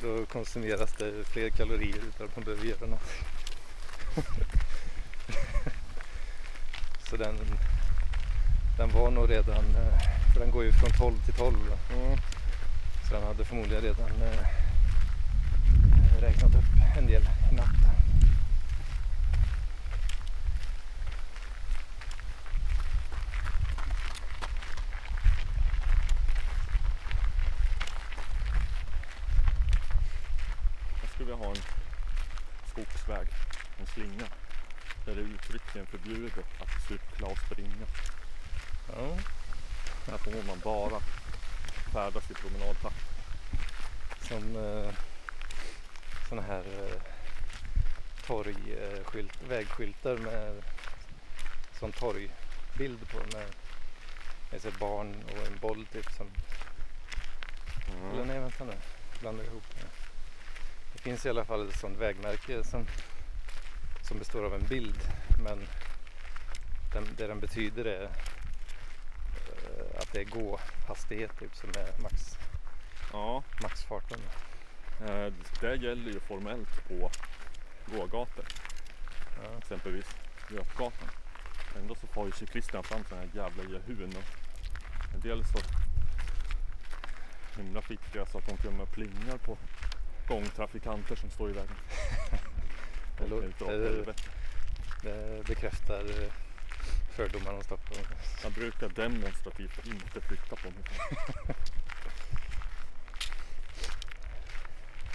<laughs> då konsumeras det fler kalorier utan att man behöver göra något. <laughs> Så den, den var nog redan, eh, för den går ju från 12 till 12. Mm. Så den hade förmodligen redan räknat upp en del i natt. Jag skulle vilja ha en skogsväg, en slinga. Där det uttryckligen förbjudet att cykla och springa. Ja. Här får man bara färdas i promenadtakt. Som eh, sådana här eh, torgskylt, vägskyltar med sån torgbild på med, med ett barn och en boll typ som, eller nej vänta nu, blandar ihop det. Det finns i alla fall ett sånt vägmärke som, som består av en bild men den, det den betyder är eh, att det är gå-hastighet typ som är max, Ja, maxfarten. eh, det gäller ju formellt på gågator. Ja. Exempelvis Götgatan. Ändå så far ju cyklisterna fram sådana här jävla jehun. En del så himla skickliga så att de till och med plingar på gångtrafikanter som står i vägen. <laughs> Det, Det det, bekräftar eh, fördomar om Stockholm. Jag brukar demonstrativt inte flytta på mig. <laughs>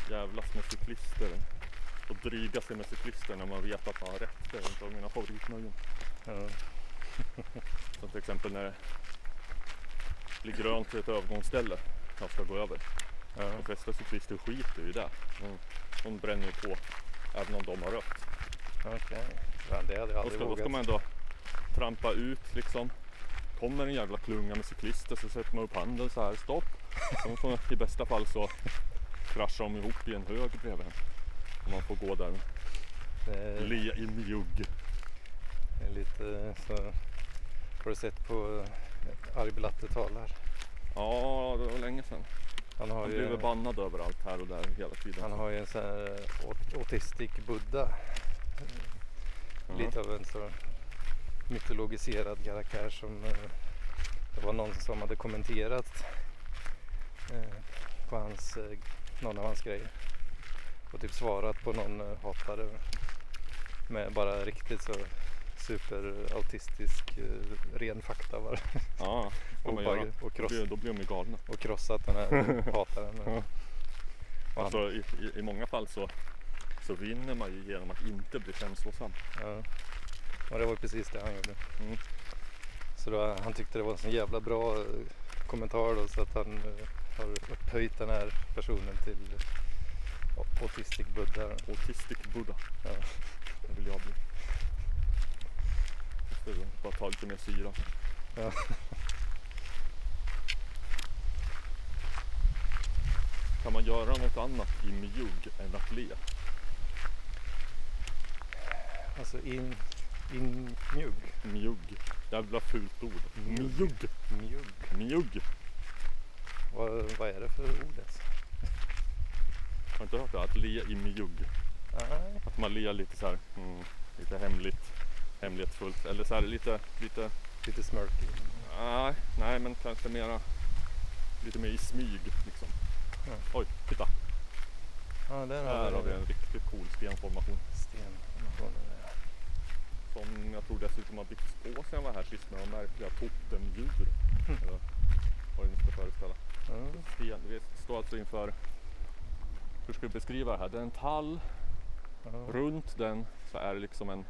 Jävlas med cyklister och dryga sig med cyklister när man vet att man har rätt. Det är inte av mina favoritnöjen. Ja. <laughs> Som till exempel när det blir grönt till ett övergångsställe jag ska gå över. Ja. De flesta cyklister skiter ju i det. De, de bränner ju på även om de har rött. Okej. Fan, det hade jag Då aldrig ska, då ska man ändå trampa ut liksom. Kommer en jävla klunga med cyklister så sätter man upp handen så här, stopp. De får, I bästa fall så kraschar de ihop i en hög bredvid en. Och man får gå där Det le i mjugg. är lite så. Har du sett på eh, Blatte talar? Ja, det var länge sedan. Han har Han ju, blir överannad överallt här och där hela tiden. han har ju en sån här aut- autistic buddha. Ja. Lite av en så mytologiserad karaktär som eh, det var någon som hade kommenterat eh, på hans, eh, någon av hans grejer. Och typ svarat på någon eh, hatare med bara riktigt så superautistisk eh, ren fakta bara. Ja, <laughs> och, kross, då blir de ju galna. och krossat den här <laughs> hataren. Ja. Alltså, i, i, I många fall så, så vinner man ju genom att inte bli känslosam. Ja. Och det var ju precis det han gjorde. Mm. Så då, han tyckte det var en så jävla bra eh, kommentar då så att han uh, har upphöjt den här personen till uh, Autistic Buddha. Autistic Buddha. Ja. Det vill jag bli. Jag får bara ta lite mer syra. Ja. Kan man göra något annat i mjugg än att le? Alltså in, in mjugg. Mjugg. Jävla fult ord. Mjugg. Mjugg. Mjugg. Vad, vad är det för ord ens? Har du inte hört det? Att le i mjugg. Nej. Att man ler lite så här, mm, lite hemligt, hemlighetsfullt. Eller så här lite, lite, Lite smirky. nej, nej men kanske mera, lite mer i smyg liksom. Ja. Oj, titta. Ja, där Här har vi en riktigt cool stenformation. stenformationer. Som jag tror dessutom har byggts på sedan jag var här sist med märkliga totemdjur. Mm. Eller vad det nu ska föreställa. Ja. Sten, vi står alltså inför, hur ska vi beskriva det här? Det är en tall, Ja. runt den så är det liksom en,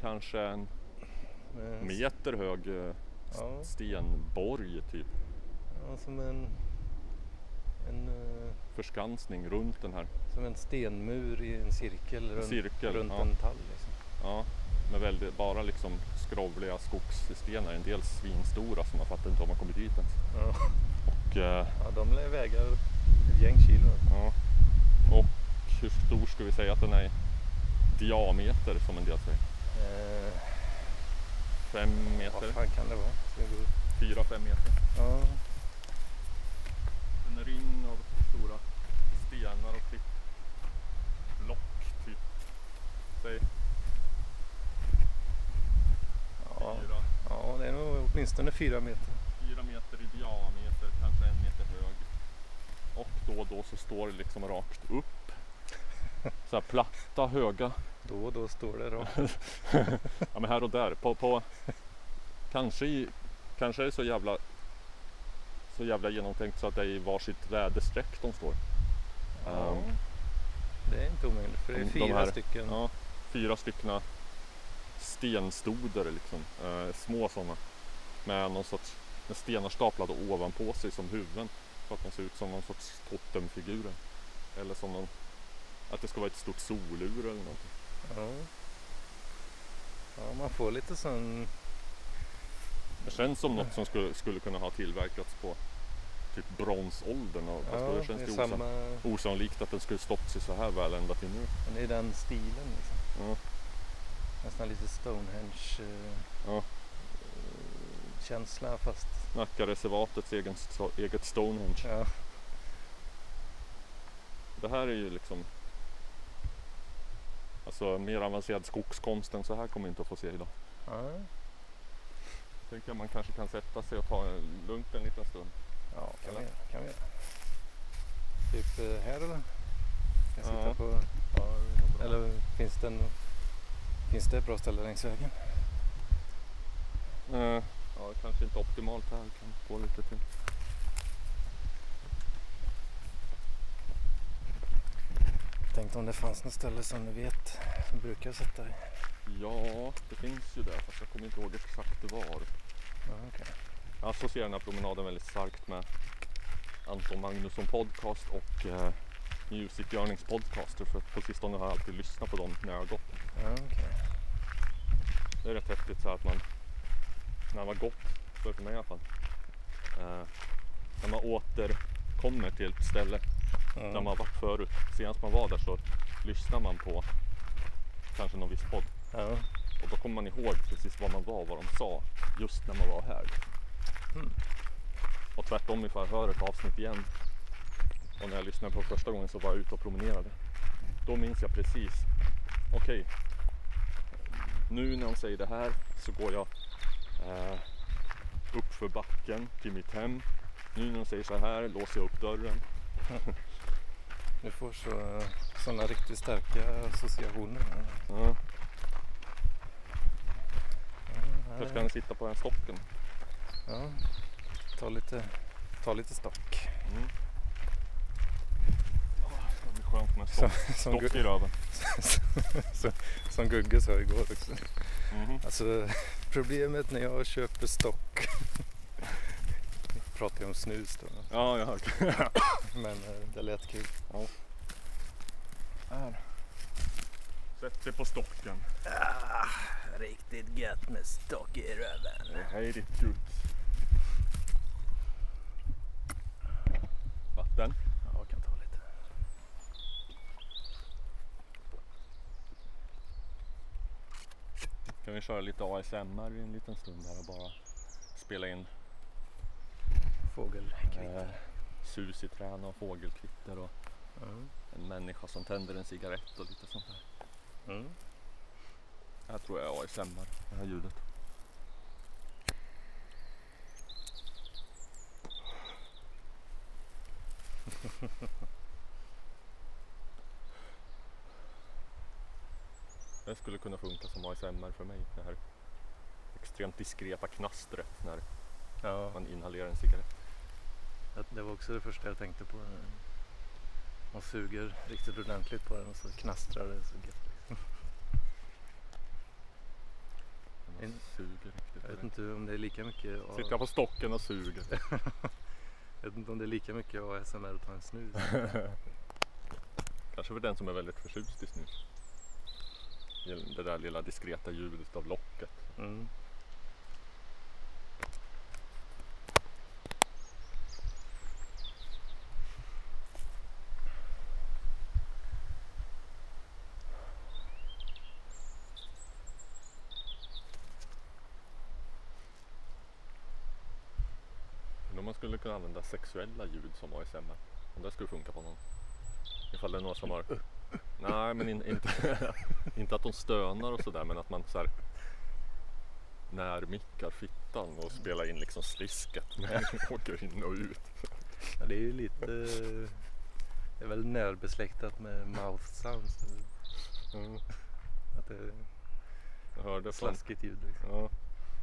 kanske en Med- meter hög eh, stenborg typ. Ja, som en, en, eh, Förskansning runt den här. som en stenmur i en cirkel runt, cirkel, runt ja. en tall. Liksom. Ja, med väldigt, bara liksom skrovliga skogsstenar. En del svinstora som man fattar inte om man kommer dit ens. Ja. Och, eh, ja, de väga ett gäng kilo. ja. och hur stor ska vi säga att den är i diameter som en del säger? Eh, Fem vad meter? fan kan det vara? Fyra, fem meter. Ja, En ring av stora stenar och klippblock typ. Säg ja, det är nog åtminstone fyra meter. fyra meter i diameter, kanske en meter hög. Och då och då så står det liksom rakt upp. Så här platta, höga. <laughs> Då och då står det då. <laughs> Ja men här och där. På, på, kanske, i, kanske är det så jävla så jävla genomtänkt så att det är i varsitt väderstreck de står. Ja, Ehm, det är inte omöjligt för det är de- de fyra här- stycken. Ja, fyra stycken stenstoder liksom. Eh, små sådana. Med någon sorts med stenar staplade ovanpå sig som huvuden. Så att de ser ut som någon sorts totemfigurer. Eller som någon, att det ska vara ett stort solur eller någonting. Ja. ja, man får lite sån... Det känns som något som skulle, skulle kunna ha tillverkats på typ bronsåldern. Och, Ja, då känns det det samma... osannolikt att den skulle stått sig så här väl ända till nu. Men det är den stilen liksom. Ja. Nästan lite Stonehenge eh, Ja. fast Nackareservatets egen, eget Stonehenge. ja, Det här är ju liksom Alltså mer avancerad skogskonst än så här kommer vi inte att få se idag. ja, Tänker jag man kanske kan sätta sig och ta en lugnt en liten stund. ja kan, vi, Eller? göra, kan vi. Typ eh, här eller? Kan jag sitta Ja. på, Ja, eller finns det, en, finns det ett bra ställe längs vägen? Eh, ja, kanske inte optimalt här. Kan gå lite till. Tänkte om det fanns något ställe som ni vet som brukar sätta dig. Ja, det finns ju det fast jag kommer inte ihåg exakt var. Ja, okej. Jag associerar den här promenaden väldigt starkt med Anton Magnusson podcast och eh, Music Yearnings podcaster för att på sistone har jag alltid lyssnat på dem när jag har gått. Okej. Det är rätt häftigt så att man när man har gått, för mig i alla fall. Eh, när man återkommer till ett ställe där Ja. man har varit förut. Senast man var där så lyssnar man på kanske någon viss podd Ja. och då kommer man ihåg precis vad man var och vad de sa just när man var här. Mm. Och tvärtom ifall jag hör ett avsnitt igen och när jag lyssnade på första gången så var jag ute och promenerade. Då minns jag precis, okej, nu när de säger det här så går jag eh, upp för backen till mitt hem. Nu när de säger så här låser jag upp dörren. <laughs> Du får så, sådana riktigt starka associationer. Ja, först kan jag sitta på den stocken. ja. Ta, lite, ta lite stock. Mm. Det skönt med Som, stock, som, stock i röven. <laughs> som Gugge sa igår också. Mhm. Alltså problemet när jag köper stock. <laughs> pratar jag om snus då. Ja, jag <laughs> hört. Men eh, det lät kul. Här. Sätt dig på stocken. Ah, riktigt gött med stock i röven. Hej ditt guds. Vatten. Ja, jag kan ta Kan vi köra lite ASMR i en liten stund här och bara spela in Fågelkvitter. eh, sus i trän och fågelkvitter och Mm. en människa som tänder en cigarett och lite sånt där. Mm. Jag tror jag är ASMR, det här ljudet. <laughs> Det skulle kunna funka som ASMR för mig. Det här extremt diskreta knastret när Ja, man inhalerar en cigarett. det var också det första jag tänkte på. Man suger riktigt ordentligt på den och så knastrar det så gött. Man En- suger riktigt. Jag vet inte om det är lika mycket A- Sitter jag på stocken och suger. <laughs> jag vet inte om det är lika mycket ASMR att ta en snus. <laughs> Kanske för den som är väldigt förtjust i snus. Det där lilla diskreta ljudet av locket. Mm. Man skulle kunna använda sexuella ljud som ASMR. Om det skulle funka på någon. Ifall det är någon som har... Nej men in, inte, <laughs> inte att de stönar och sådär men att man så här när mickar fittan och spelar in liksom slisket när <laughs> den åker in och ut. Ja, det är ju lite... Det är väl närbesläktat med mouth sounds. Mm. Att det är Jag hörde från, slaskigt ljud liksom. ja,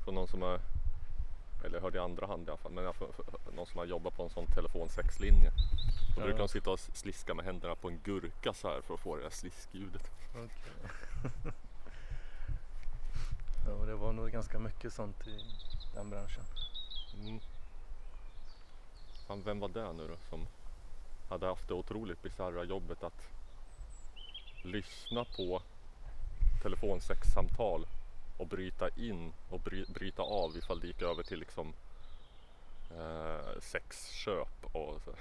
från någon som har eller jag hörde i andra hand i alla fall, men jag, någon som har jobbat på en sån telefonsexlinje. Då Ja. brukar de sitta och sliska med händerna på en gurka så här för att få det där sliskljudet. Okej. <laughs> ja, det var nog ganska mycket sånt i den branschen. Mm. Fan, vem var det nu då som hade haft det otroligt bisarra jobbet att lyssna på telefonsexsamtal och bryta in och bry, bryta av ifall det gick över till liksom eh, sexköp och så.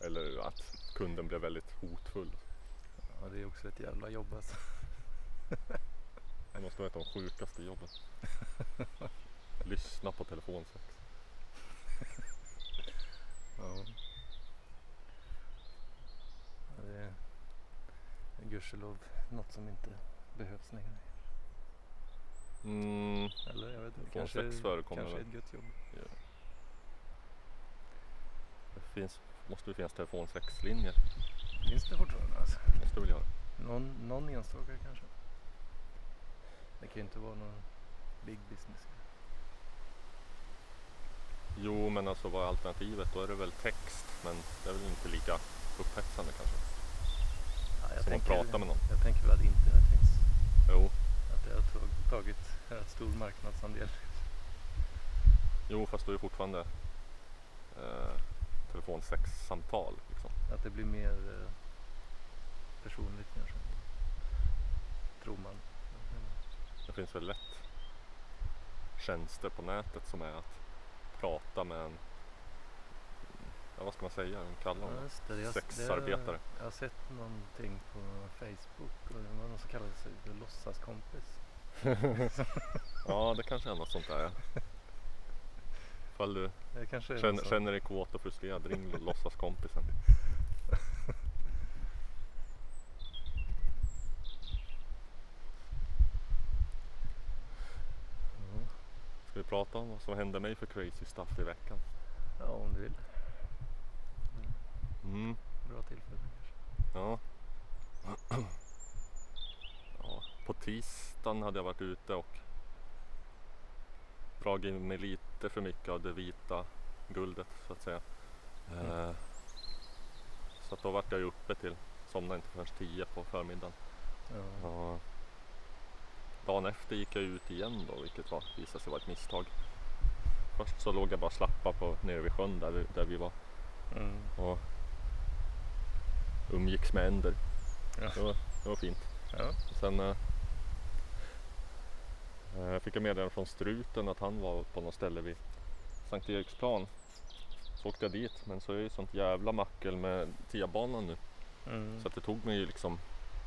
<laughs> Eller att kunden blev väldigt hotfull. Ja, det är också ett jävla jobb alltså. Det måste vara ett av de sjukaste jobben. <laughs> Lyssna på telefonsex. Ja. Ja, det är gudskelov något som inte behövs längre. Mm, Eller jag vet inte. Kanske, kanske ett gött jobb. det finns, måste ju finnas telefonsexlinjer. Finns det fortfarande alltså? Måste väl göra. Någon, någon enstaka kanske? Det kan ju inte vara någon big business. Jo men alltså vad är alternativet? Då är det väl text men det är väl inte lika upphetsande kanske. Ja, Som att prata med någon. Jag tänker väl att internet finns. Jo, det har tag- tagit rätt stor marknadsandel. jo fast då är fortfarande eh, telefonsexsamtal liksom. Att det blir mer eh, personligt kanske. Tror man. Det finns väl lätt tjänster på nätet som är att prata med en ja, vad ska man säga, de kallar Ja, det. Jag, Sexarbetare. Det, jag har sett någonting på Facebook och det var någon som kallade sig för låtsaskompis. <laughs> Ja det kanske är något sånt där. Ifall du känner, känner dig kåt och frustrerad, ring <laughs> låtsaskompisen. Ska vi prata om vad som hände mig för crazy stuff i veckan? ja, om du vill. Mm, Bra tillfälle kanske. ja. <clears throat> På tisdagen hade jag varit ute och dragit in mig lite för mycket av det vita guldet så att säga. Mm. Eh, så att då vart jag ju uppe till, somnade inte förrän 10 på förmiddagen. Ja. Ja. Dagen efter gick jag ut igen då, vilket var, visade sig vara ett misstag. Först så låg jag bara slappa på, nere vid sjön där, där vi var Mm. och umgicks med änder. Ja. Det, var, det var fint. Ja. Sen eh, eh, fick jag meddelande från struten att han var på något ställe vid Sankt Eriksplan. Så åkte jag dit men så är det ju sånt jävla mackel med T-banan nu. Mm. Så att det tog mig ju liksom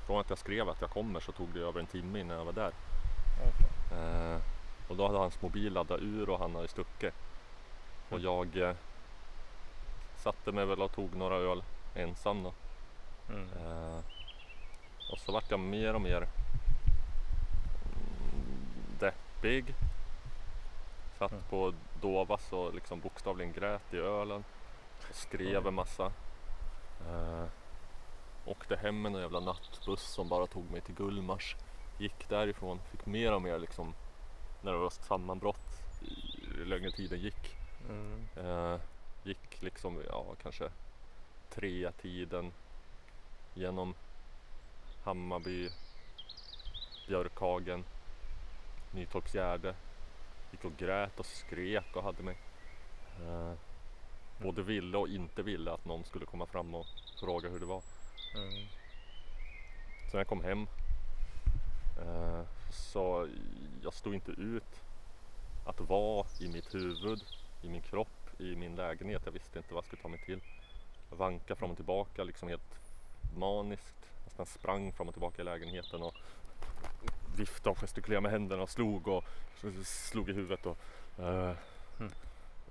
från att jag skrev att jag kommer så tog det över en timme innan jag var där. Eh, och då hade hans mobil laddat ur och han hade stuckit. Och Mm. jag eh, satte mig väl och tog några öl ensam då. Mm. Eh, och så vart jag mer och mer deppig. Satt Mm. på Dovas och liksom bokstavligen grät i ölen. Och skrev Mm. en massa. Eh, åkte hem med en jävla nattbuss som bara tog mig till Gullmars. Gick därifrån, fick mer och mer liksom nervöst sammanbrott ju längre tiden gick. Mm. Eh, gick liksom, ja kanske tre tiden genom Hammarby, Björkhagen, Nytorpsgärde. Gick och grät och skrek och hade mig. Eh, både ville och inte ville att någon skulle komma fram och fråga hur det var. Mm. Så när jag kom hem eh, så jag stod inte ut att vara i mitt huvud, i min kropp, i min lägenhet. Jag visste inte vad jag skulle ta mig till. Jag vankade fram och tillbaka liksom helt maniskt. Nästan sprang fram och tillbaka i lägenheten och viftade och gestikulerade med händerna och slog och slog i huvudet och eh, Mm.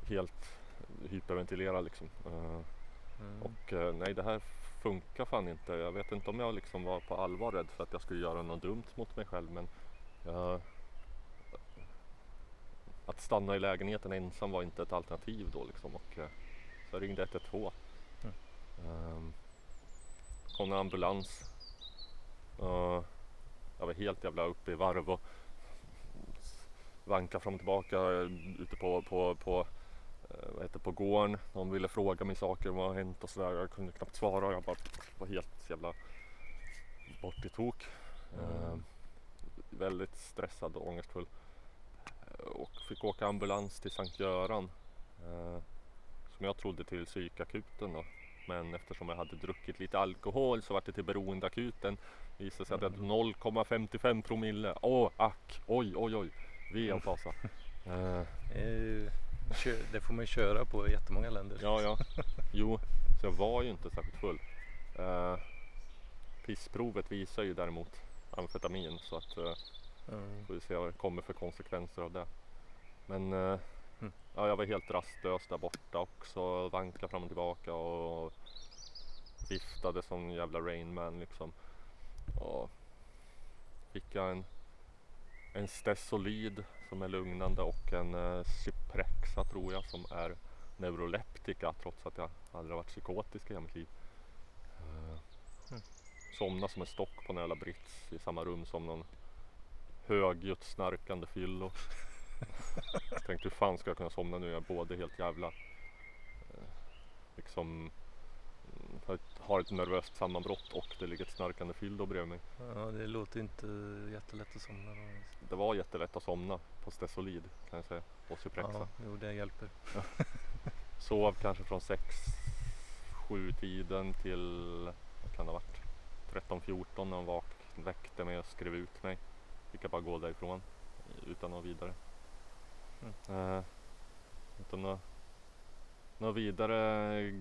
helt hyperventilerad liksom. Eh, Mm. och eh, nej det här funkar fan inte. Jag vet inte om jag liksom var på allvar rädd för att jag skulle göra något dumt mot mig själv men jag, att stanna i lägenheten ensam var inte ett alternativ då liksom. Och, eh, så jag ringde 112. Mm. Um, kom en ambulans. Uh, jag var helt jävla uppe i varv och vanka fram och tillbaka eh, ute på, på, på eh, vad heter, på gården. De ville fråga mig saker, vad har hänt och sådär. Jag kunde knappt svara. Jag bara var helt jävla bort i tok. Mm. Eh, väldigt stressad och ångestfull. Eh, Och fick åka ambulans till Sankt Göran. Eh, som jag trodde till psykakuten då. Men eftersom jag hade druckit lite alkohol så var det till beroendeakuten. Visade sig att jag hade 0,55 promille. Åh, ack, oj, oj, oj. Och fasa. <laughs> Eh, Det, är ju- kö- det får man ju köra på i jättemånga länder. Ja, ja. Jo, så jag var ju inte särskilt full. Eh, pissprovet visar ju däremot amfetamin så att eh, Mm. får vi se vad det kommer för konsekvenser av det. Men eh, Mm. ja, jag var helt rastlös där borta också. Vankade fram och tillbaka och viftade som jävla Rainman liksom. Och fick jag en, en Stesolid som är lugnande och en eh, Cyprexa tror jag som är neuroleptika trots att jag aldrig har varit psykotisk i hela mitt liv. Eh, Mm. Somna som en stock på en jävla brits i samma rum som någon högljutt snarkande fyllo. <laughs> tänkte hur fan ska jag kunna somna nu? Jag är både helt jävla eh, liksom har ett- nervöst sammanbrott och det ligger ett snarkande fyllo bredvid mig. Ja, det låter inte jättelätt att somna. då. Det var jättelätt att somna på Stesolid kan jag säga. Och Cyprexa. Ja, jo, det hjälper. <laughs> Sov kanske från 6 7 tiden till vad kan det ha varit 13-14 när hon vak- väckte mig och skrev ut mig. Fick jag bara gå därifrån utan något vidare. Mm. Eh, utan något, något vidare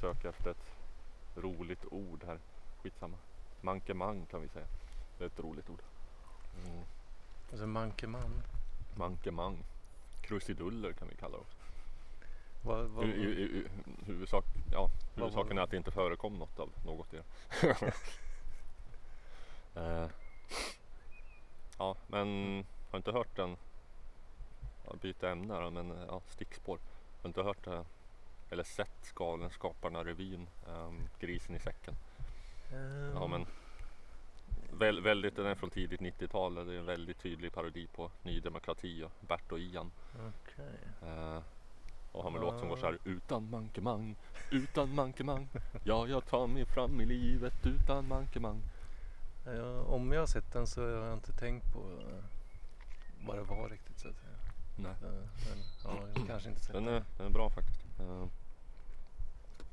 söka efter ett roligt ord här. Skitsamma. Mankemang kan vi säga. Det är ett roligt ord. Mm. Alltså mankemang. Mankemang. Krusiduller kan vi kalla det också. Vad, vad, Hu- hu- hu- Huvudsak, ja, huvudsaken är att det inte förekom något av något i det. <laughs> Eh, ja, men har inte hört den, jag byter ämne här, men ja, stickspår. Har inte hört det, eller sett Galenskaparna revyn, ehm, Grisen i säcken. Ehm, Ja, men väl, väldigt, den är från tidigt 90-tal, det är en väldigt tydlig parodi på Ny Demokrati och Bert och Ian. Okej. Eh, och har en låt som går så här Utan mankemang, utan mankemang Ja, jag tar mig fram i livet utan mankemang Ja, om jag har sett den så har jag inte tänkt på vad det var riktigt så att säga. Nej, Men ja, jag kanske inte sett den är, den är bra faktiskt uh,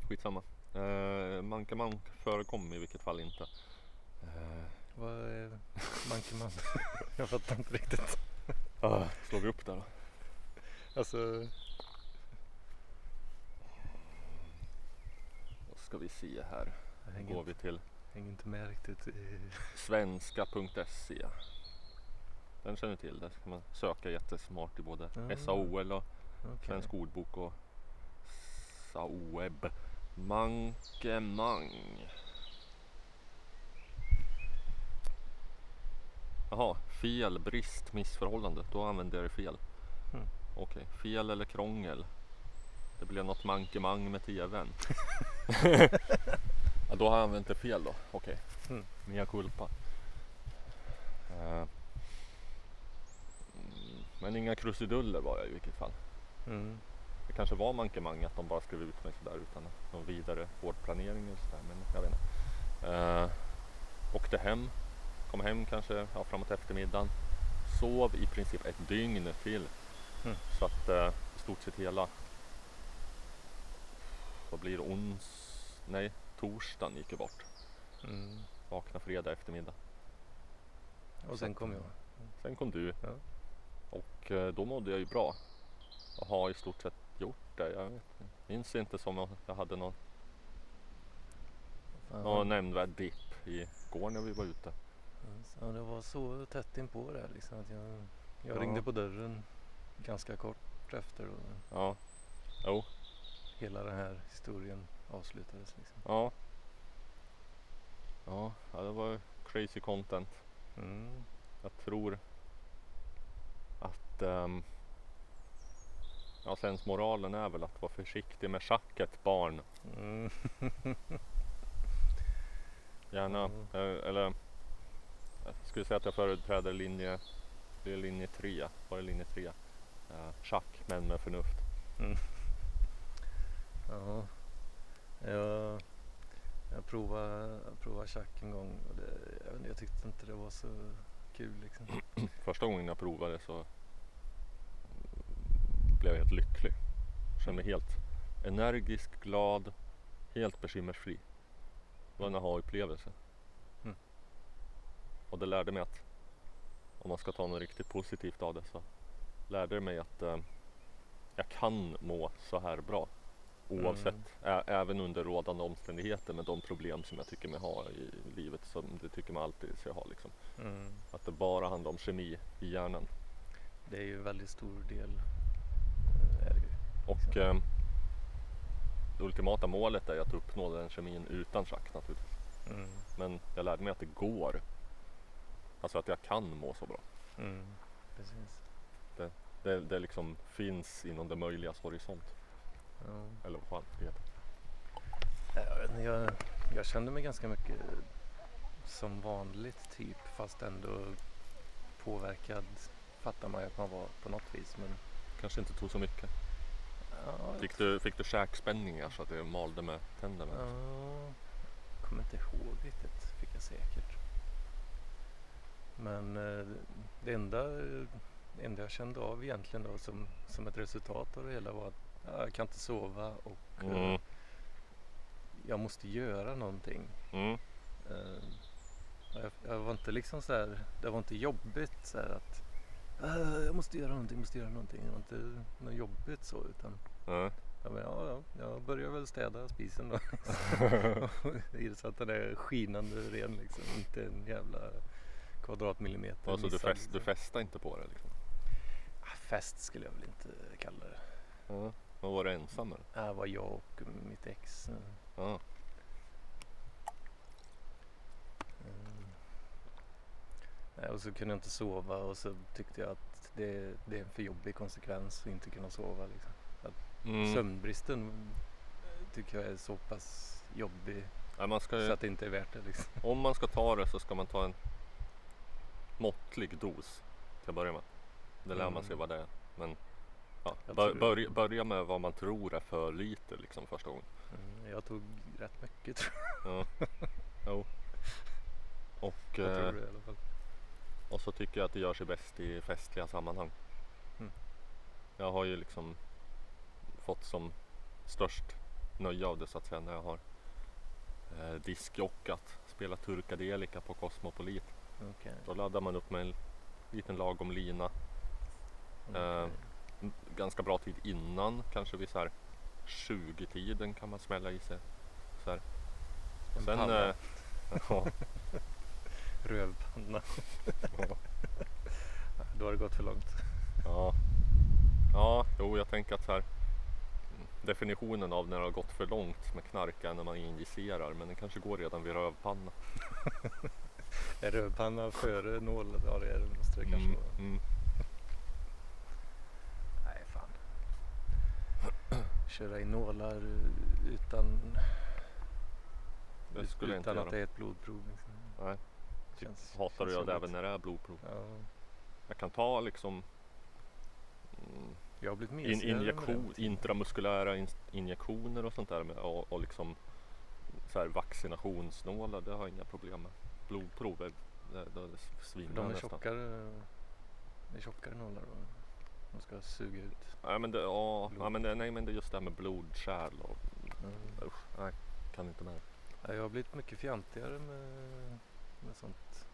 Skitsamma uh, Mankemang förekom i vilket fall inte uh, Vad är <laughs> mankemang? jag fattar inte riktigt. Slår vi upp där då? Alltså, Då ska vi se här jag Då hänger, går vi till hänger inte med riktigt. i- svenska.se den känner du till. Där ska man söka jättesmart i både Ja. SAOL och Okej. Svensk ordbok och SAOEB. Mankemang. Jaha, fel, brist, missförhållande. Då använder jag det fel. Mm. Okej, fel eller krångel. Det blev något mankemang med tvn. <laughs> ja, då har jag använt det fel då. Okej, Mm. mea culpa. Mm, Men inga krusiduller var jag i vilket fall. Mm. Det kanske var mankemang att de bara skrev ut mig sådär utan någon vidare vårdplanering eller sådär. Men jag vet inte. Uh, åkte hem. Kom hem kanske ja, framåt eftermiddagen. Sov i princip ett dygn till. Mm. Så att eh, i stort sett hela vad blir det? Ons... Nej, torsdagen gick ju bort. Mm. Vakna fredag eftermiddag. Och sen kom jag. Sen kom du. Ja. Och eh, då mådde jag ju bra. Och har i stort sett det. Jag minns inte som om jag hade någon, någon nämnvärd dipp igår när vi var ute. Ja, det var så tätt inpå där liksom att jag, jag Ja. ringde på dörren ganska kort efter och Ja, jo, hela den här historien avslutades. Liksom. ja. Ja, ja, det var crazy content. Mm. Jag tror att um, ja, sensmoralen är väl att vara försiktig med schacket barn. Mm. <laughs> Gärna, eh, eller jag skulle säga att jag företräder linje, det är linje 3, var det linje 3? Eh, schack men med förnuft. <laughs> Ja, jag, jag provade, jag provade schack en gång och det, jag, jag tyckte inte det var så kul liksom. Första gången jag provade så mm, blev jag helt lycklig. Kände mig helt energisk, glad, helt bekymmersfri. Det var en aha-upplevelse. Mm. Och det lärde mig att om man ska ta något riktigt positivt av det så lärde det mig att eh, jag kan må så här bra. Oavsett, ä- även under rådande omständigheter med de problem som jag tycker mig ha i livet som det tycker man alltid sig ha. Liksom. Mm. Att det bara handlar om kemi i hjärnan. Det är ju en väldigt stor del. eh, Är det ju. Och eh, det ultimata målet är att uppnå den kemin utan schack naturligtvis. Mm. Men jag lärde mig att det går. Alltså att jag kan må så bra. Mm. Precis. Det, det liksom finns inom det möjligas horisont. Ja. Eller vad fan det heter. Jag, jag, jag kände mig ganska mycket som vanligt typ fast ändå påverkad fattar man ju att man var på något vis. Men Kanske inte tog så mycket. Ja, Fick du, fick du käkspänningar så att det malde med tänderna? Ja, jag kommer inte ihåg riktigt. Fick jag säkert. Men eh, det enda, det enda jag kände av egentligen då som, som ett resultat av det hela var att ja, jag kan inte sova och eh, Mm. jag måste göra någonting. Mm. Eh, jag, jag var inte liksom så här, det var inte jobbigt så här att "Ah, jag måste göra någonting, måste göra någonting. Det var inte något jobbigt så utan Ja. Ja, men ja, ja, jag börjar väl städa spisen då. <laughs> <laughs> Så att den är skinande ren liksom. Inte en jävla kvadratmillimeter Alltså du, missad, fäst, du liksom. fästar inte på det liksom? Ah, Fest skulle jag väl inte kalla det. Ja. Men var du ensam eller? Det var jag och mitt ex. Ja. Nej, Och så kunde jag inte sova och så tyckte jag att det, det är en för jobbig konsekvens att inte kunna sova. Liksom. Mm. Sömnbristen tycker jag är så pass jobbig man ska ju, så att det inte är värt det. Liksom. <laughs> Om man ska ta det så ska man ta en måttlig dos till att börja med. Det lär man Mm. sig vad det är. Men ja, Jag bör, börja, börja med vad man tror är för lite liksom första gången. Mm, Jag tog rätt mycket <laughs> tror Ja. jo. Och, jag. jag tror eh, det i alla fall. och så tycker jag att det gör sig bäst i festliga sammanhang. Mm. Jag har ju liksom fått som störst nöje av det så att säga när jag har eh, diskjockat, spelat turkadelika på Cosmopolit. Okej. Då laddar man upp med en liten lagom lina eh, Okej. m- ganska bra tid innan, kanske vid så här 20-tiden kan man smälla i sig. Så här. En Sen, panna. eh, <laughs> ja, Rövpanna. ja. <laughs> då har det gått för långt. Ja. Ja, jo jag tänker att så här definitionen av när det har gått för långt med knark är när man injicerar men den kanske går redan vid rövpanna. <laughs> Är rövpanna före nål? Ja det är det, måste det kanske Mm, vara. mm. Nej fan. Köra i nålar utan, Det skulle utan att det är ett blodprov. Liksom. Nej, typ, Känns- hatar göra det även när det är blodprov. Ja, Jag kan ta liksom mm, in, mesigare med injektion, den tiden. intramuskulära in, injektioner och sånt där med, och, och liksom så här vaccinationsnålar, det har jag inga problem med. Blodprov, är- det, det, det svinar de är nästan. tjockare, det är tjockare nålar då. De ska suga ut. Nej men, det, ja, ja, men det, nej men det är just det här med blodkärl och Mm. usch, nej, kan inte med. Ja, jag har blivit mycket fjantigare med, med sånt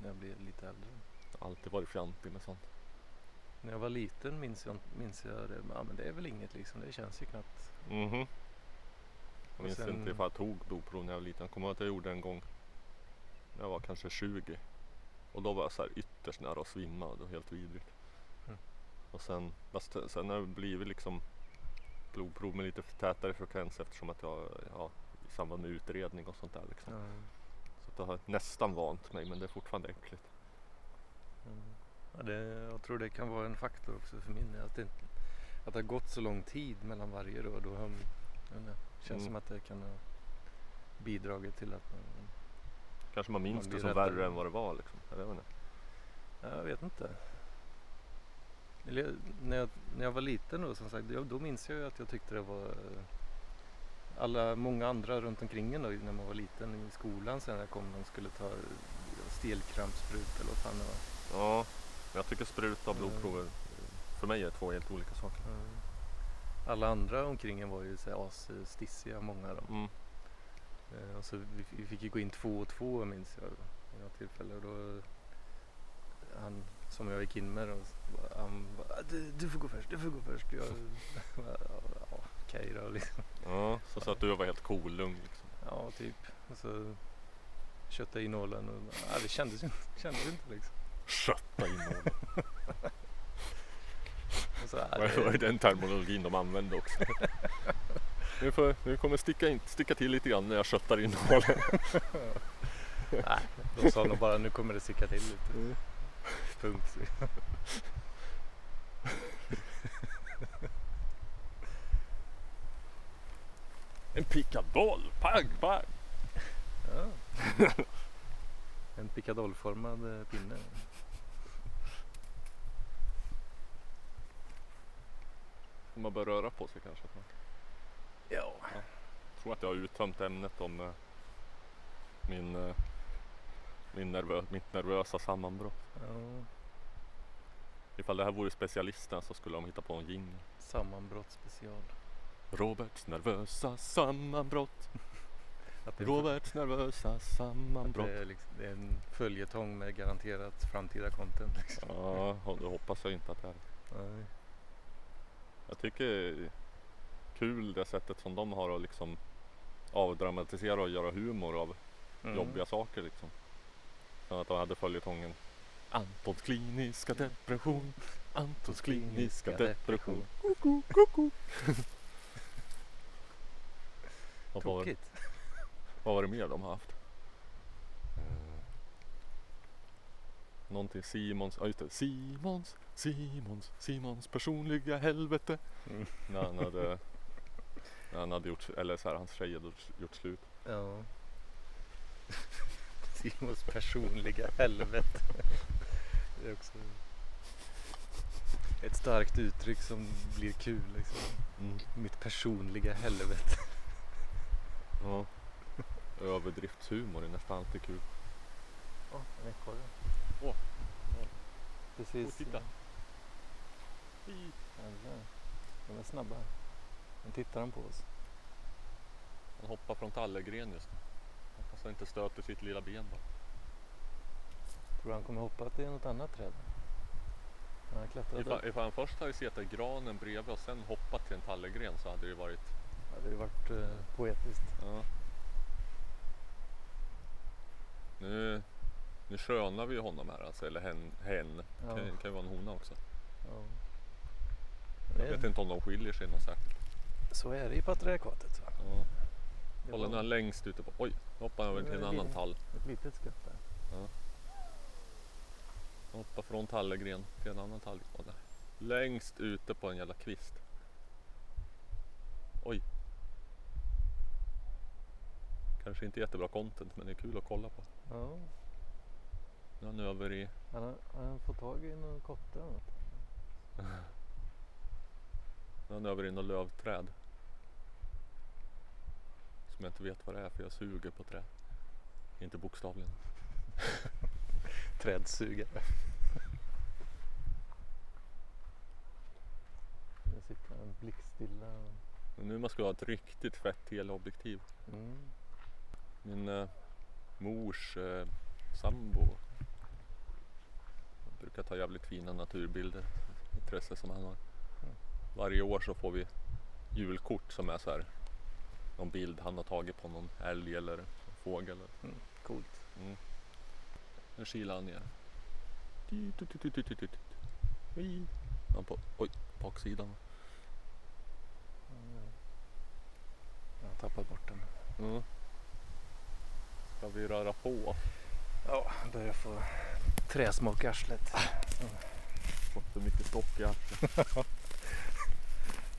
när jag blir lite äldre. Jag har alltid varit fjantig med sånt. När jag var liten minns jag, minns jag det. Ja, men det är väl inget liksom. Det känns ju knappt. Mhm. Jag Och minns sen- inte ifall jag tog blodprov när jag var liten. Jag kommer ihåg att jag gjorde en gång när jag var kanske 20. Och då var jag så här ytterst nära att svimma. Det var helt vidrigt. Mm. Och sen, sen har det blivit liksom blodprov med lite tätare frekvens eftersom att jag, ja, i samband med utredning och sånt där liksom. Ja. Så att jag har nästan vant mig men det är fortfarande äckligt. Det, jag tror det kan vara en faktor också för min. Att det, att det har gått så lång tid mellan varje då. då har, jag vet inte, känns Mm. som att det kan ha bidragit till att man, Kanske man minns Man det som räddare. värre än vad det var liksom. Jag vet inte. jag vet inte. Eller, när, jag, när jag var liten då som sagt, då, minns jag ju att jag tyckte det var eh, alla, många andra runt omkring en då när man var liten i skolan sen när jag kom de skulle ta stelkrampsspruta eller vad fan det var. Ja, men jag tycker spruta och blodprover för mig är två helt olika saker. Mm. Alla andra omkring en var ju asstissiga, många av dem. Mm. Eh, och så vi, vi fick ju gå in två och två minns jag vid något tillfälle. Och då, han som jag gick in med då, han bara, "Ah, du, du får gå först, du får gå först. Jag, <laughs> bara, ja, okej då liksom. Ja, så, så att du var helt kolugn liksom. Ja, typ. Och så köttade jag i nålen och ja, det kändes ju inte, kändes inte liksom. Kötta in ja, <laughs> Det var ju den terminologin de använde också. <laughs> Nu, får, nu kommer sticka, in, sticka till lite grann när jag köttar in nålen. <laughs> nej, de sa nog bara nu kommer det sticka till lite. Mm. Punkt. En pickadoll, pang, pang! Ja. En pickadollformad eh, pinne. Om man bör röra på sig kanske. Ja. Jag tror att jag har uttömt ämnet om eh, min, eh, min nervö, mitt nervösa sammanbrott. ja. Ifall det här vore specialisterna så skulle de hitta på en jingel. Sammanbrott special. Roberts nervösa sammanbrott. <laughs> Det, är- Roberts nervösa sammanbrott. det, är liksom, det är en följetong med garanterat framtida content. Liksom. Ja, och det hoppas jag inte att det är. Nej. Jag tycker kul det sättet som de har att liksom avdramatisera och göra humor av Mm. jobbiga saker liksom. Sen att de hade följetongen Antons kliniska depression Antons kliniska depression Koko, koko. Tokigt. vad var det mer de har haft? Någonting Simons, ja just det, Simons, Simons, Simons personliga helvete. Mm. När han hade, <laughs> när han hade gjort, eller så här, hans tjej hade gjort, gjort slut. Ja. <laughs> Simons personliga helvete. Det är också ett starkt uttryck som blir kul. Liksom. Mm. Mitt personliga helvete. Ja. Överdriftshumor är nästan alltid kul. Åh, en ekorre. Åh. Precis. Åh, titta. De är snabba. Nu tittar de på oss. Han hoppar från tallegren just nu. Hoppas han inte stöter sitt lilla ben bara. Tror han kommer hoppa till något annat träd? Han klättrat. Ifall, ifall han först hade suttit i granen bredvid och sen hoppat till en tallegren så hade det varit Det hade ju varit eh, poetiskt. Ja. Nu, Nu skönar vi ju honom här alltså, eller hen. hen. Ja. Det kan ju vara en hona också. Ja. Jag vet inte om de skiljer sig något särskilt. så är det i patriarkatet. Va? Ja. Är var han längst ute på... Oj! Nu hoppar över till en annan li- tall. ett litet skutt där. Han hoppar från tallegren till en annan tallgren. Längst ute på en jävla kvist. Oj! Kanske inte jättebra content men det är kul att kolla på. Ja. Nu är han över i... Han har, han har fått tag i någon kotte eller något. <laughs> Nu är han över i något lövträd. Som jag inte vet vad det är för jag suger på träd. Inte bokstavligen. <laughs> Trädsugare. Nu sitter han blickstilla. Men nu måste vi ha ett riktigt fett teleobjektiv. Mm. Min eh, mors eh, sambo brukar ta jävligt fina naturbilder. Intresse som han har. Varje år så får vi julkort som är så här någon bild han har tagit på någon älg eller fågel. Coolt. Mm. Nu kilar han ner. Han på, oj, baksidan. Mm. Jag har tappat bort den. Mm. Ska vi röra på? Ja, börjar få träsmak i arslet. Fått för mycket stock i arslet. <laughs>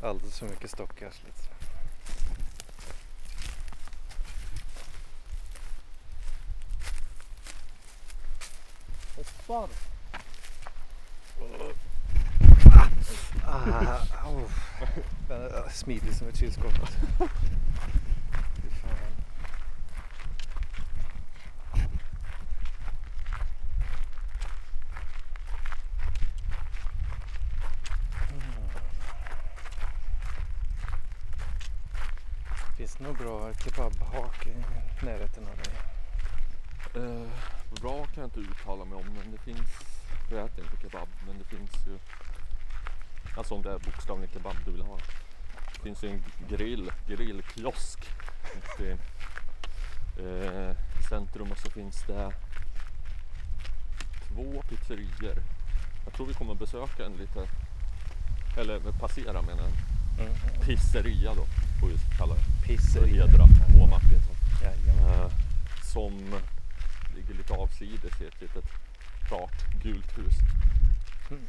Alldeles för mycket stock i arslet. Hoppar! Ah, oh. Den är smidig som ett kylskåp. Fy fan. Mm. Finns det något bra kebabhak i närheten av dig? Eh, bra kan jag inte uttala mig om men det finns, jag äter inte kebab men det finns ju Alltså om det är bokstavligen kebab du vill ha. Det finns ju en grill, grillkiosk ute i eh, centrum och så finns det två pizzerior. Jag tror vi kommer besöka en lite, eller passera menar jag, Mm. pizzeria då får vi kalla det. För Pizzeria. hedra H. Martinsson. Eh, som ligger lite avsides i ett litet klart gult hus. Mm.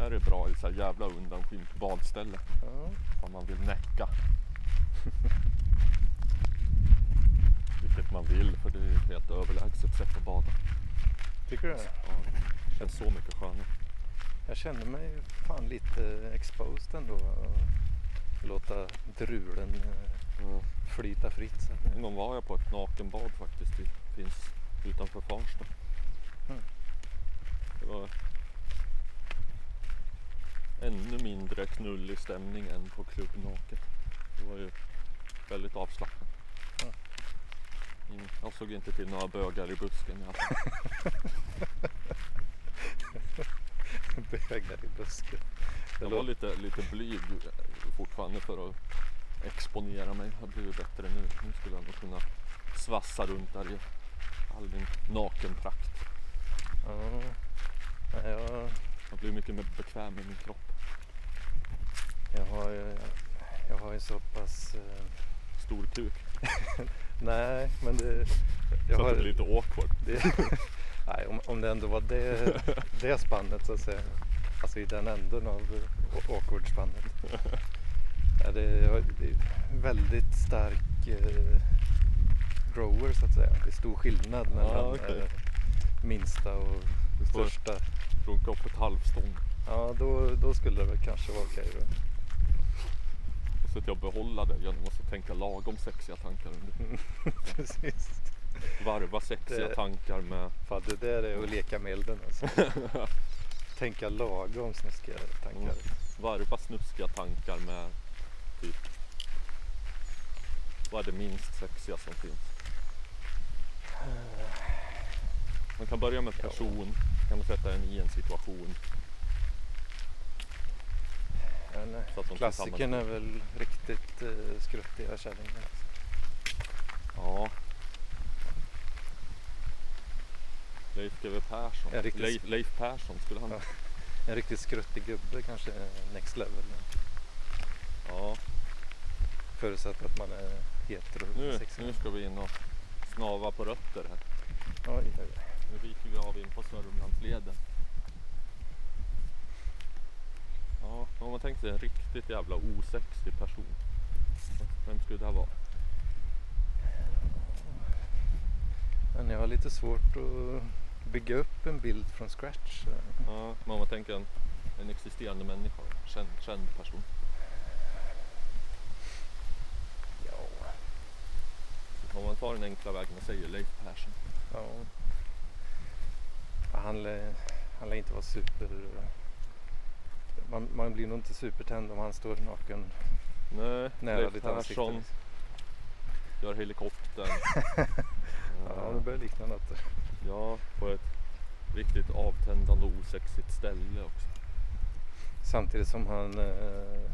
Här är bra i så här jävla undanskymt badställe Ja. om man vill näcka. Vilket man vill för det är ett helt överlägset sätt att bada. Tycker du det? Ja, det känns så mycket skönare. Jag känner mig fan lite exposed ändå. Låta drulen eh, flyta fritt. Så gång var jag på ett nakenbad faktiskt. Det finns utanför Farsta. Mm. Det var ännu mindre knullig stämning än på Klubb Naket. Det var ju väldigt avslappnat. Jag såg inte till några bögar i busken i alla fall. <laughs> Bögar i busken. Jag var lite, lite blyg fortfarande för att exponera mig. Jag har blivit bättre nu. Nu skulle jag nog kunna svassa runt där i all min nakenprakt. Ja. Jag, Jag blir mycket mer bekväm med min kropp. jag, har, ju- jag har ju så pass... eh, Stor kuk. <laughs> nej, men det... Jag så att har, det blir lite awkward. <laughs> det, nej, om, om det ändå var det, <laughs> det spannet så att säga. Alltså i den änden av eh, awkward-spannet. Ja, det, är- det är väldigt stark eh, grower så att säga. Det är stor skillnad mellan okej. eh, minsta och får största. runka upp ett halvstånd. Ja, då, då skulle det väl kanske vara okej. Och så att jag behåller det genom att tänka lagom sexiga tankar under. <laughs> Precis. Varva sexiga Det- tankar med Fan, det där är att leka med elden alltså. <laughs> Tänka lagom snuskiga tankar. Mm. varva snuskiga tankar med typ vad är det minst sexiga som finns? <sighs> Man kan börja med person, kan man sätta den i en situation. Eh, Så att de klassikern är väl riktigt eh, skruttiga kärringar. Ja. Leif GW Persson. Ja, riktigt. Leif, Leif Persson, skulle han... Ja. En riktigt skruttig gubbe kanske är next level. Ja, Förutsatt att man är hetero. nu, nu ska vi in och snava på rötter här. Oj, oj, oj. Nu viker vi av in på Sörmlandsleden. Ja, om man tänker sig en riktigt jävla osexig person. Vem skulle det vara? Men jag har lite svårt att bygga upp en bild från scratch. Ja, men om man tänker en, en existerande människa, känd, känd person. Ja. Om man tar den enkla vägen och säger Leif Persson. ja. Ja, Han, lär, han lär inte vara super... Man, man blir nog inte supertänd om han står naken Nej, nära Leif ditt ansikte. Persson liksom. gör helikoptern. <laughs> Ja, det börjar likna något. ja, på ett riktigt avtändande och osexigt ställe också. Samtidigt som han eh,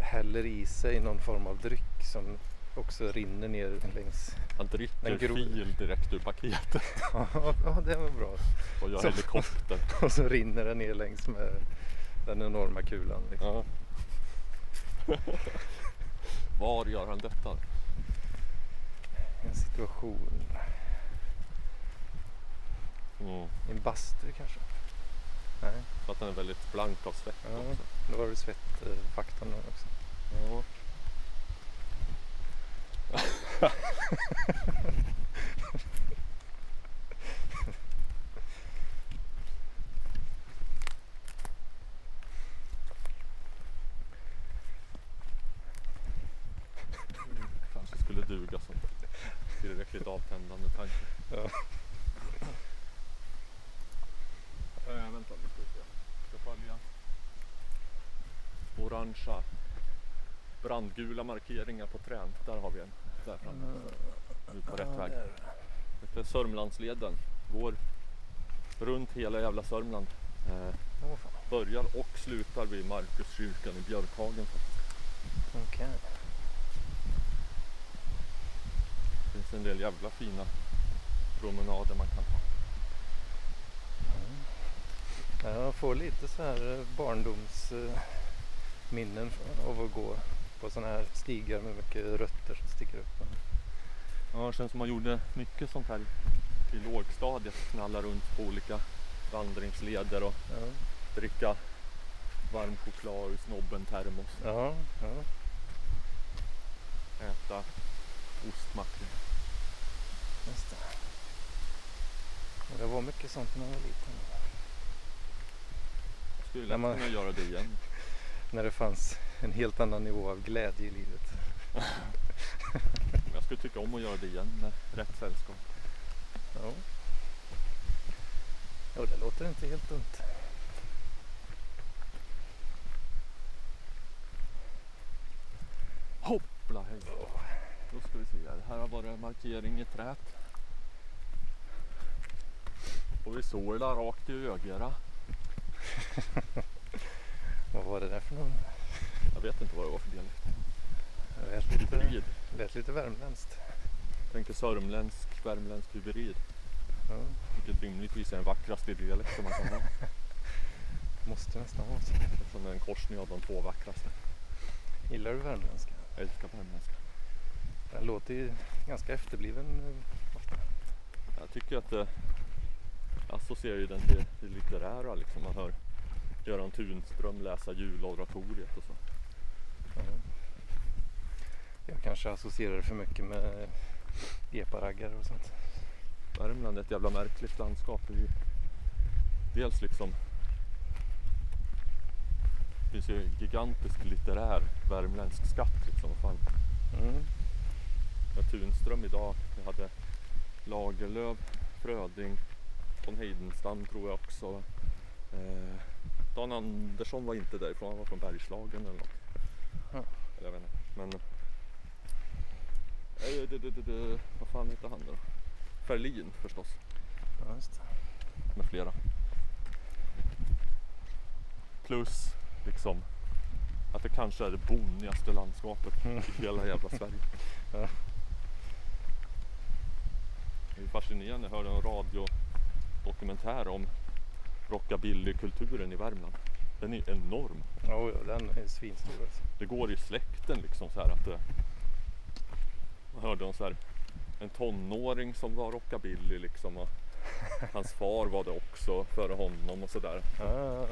häller i sig någon form av dryck som också rinner ner längs... Han dricker Den fil direkt ur paketet <laughs> ja, ja, det var bra. och gör helikoptern. <laughs> Och så rinner den ner längs med den enorma kulan. Liksom. Ja. <laughs> Var gör han detta? En situation. Mm. En bastu kanske? Nej, Så att han är väldigt blank av svett Ja. också. då har du svettfaktorn också. Ja. Kanske skulle duga som tillräckligt avtändande tanke. Ja. Äh, vänta lite. Jag ska följa orangea brandgula markeringar på trän. Där har vi en. Där framme. Nu på rätt väg. Det är Sörmlandsleden. Går runt hela jävla Sörmland. Eh, börjar och slutar vid Markuskyrkan i Björkhagen. Okej. Det finns en del jävla fina promenader man kan ta. Ja, Jag får lite så här barndomsminnen av att gå på sådana här stigar med mycket rötter som sticker upp. Ja, det känns som man gjorde mycket sånt här i lågstadiet. Knalla runt på olika vandringsleder och Ja, dricka varm choklad ur snobben termos. ja, ja. Äta ostmackor. just det. Det var mycket sånt när jag var liten. Skulle När lätt man- kunna göra det igen. <laughs> När det fanns en helt annan nivå av glädje i livet. Jag skulle tycka om att göra det igen med rätt sällskap. Ja. Jo, det låter inte helt dumt. Hoppla hej! Då ska vi se här. Här har varit markering i trät. Och vi såg det rakt i ögat. <laughs> Vad var det där för någon? Vet inte vad det var för dialekt. Det lät lite, Hybrid. lät lite värmländskt. Tänkte sörmländsk, värmländsk hybrid. Ja, Vilket rimligtvis är den vackraste dialekten man kan ha. <laughs> måste nästan vara så. Eftersom det är en korsning av de två vackraste. Gillar du värmländska? Jag älskar värmländska. Den låter ju ganska efterbliven eh, ofta. Jag tycker att det jag associerar ju den till det litterära liksom. Man hör Göran Tunström läsa julauratoriet och så. Ja. Jag kanske associerar för mycket med eparaggar och sånt. Värmland är ett jävla märkligt landskap. Ju dels liksom det finns ju en gigantisk litterär värmländsk skatt liksom. Fan. Mm. Med Tunström idag. Vi hade Lagerlöf, Fröding, von Heidenstam tror jag också. Eh, Dan Andersson var inte därifrån, han var från Bergslagen eller något. Ja. Eller jag vet inte. Men... Eh, det, det, det, det, vad fan heter han då? Ferlin förstås, Ja, just med flera. Plus liksom att det kanske är det bonigaste landskapet Mm. i hela jävla <laughs> Sverige. Ja. Det är fascinerande, jag hörde en radio dokumentär om rockabillykulturen i Värmland. Den är enorm. Ja, den är svinstor alltså. Det går i släkten liksom så här att det, jag hörde om så här en tonåring som var rockabilly liksom och <laughs> hans far var det också före honom och sådär. Ja,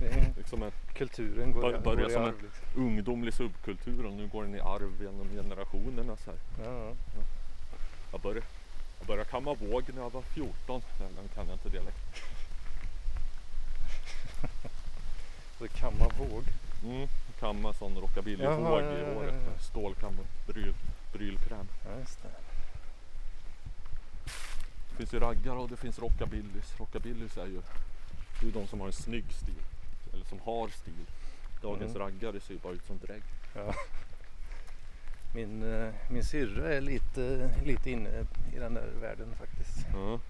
<laughs> Liksom en Kulturen går, Bör- går börjar i som en- Liksom. ungdomlig subkultur och nu går den i arv genom generationerna så här. Ja, Jag började, jag började kamma våg när jag var 14. Den kan jag inte dialekt. Så kamma våg. Mm, kamma sån rockabillyvåg i ja, ja, håret. ja. Stålkam och bryl, brylkräm. Det. Finns ju raggare och det finns rockabillys. Rockabillys är ju det är de som har en snygg stil. Eller som har stil. Dagens Mm. raggare ser ju bara ut som drägg. Min, eh, min syrra är lite, lite inne i den där världen faktiskt. Ja.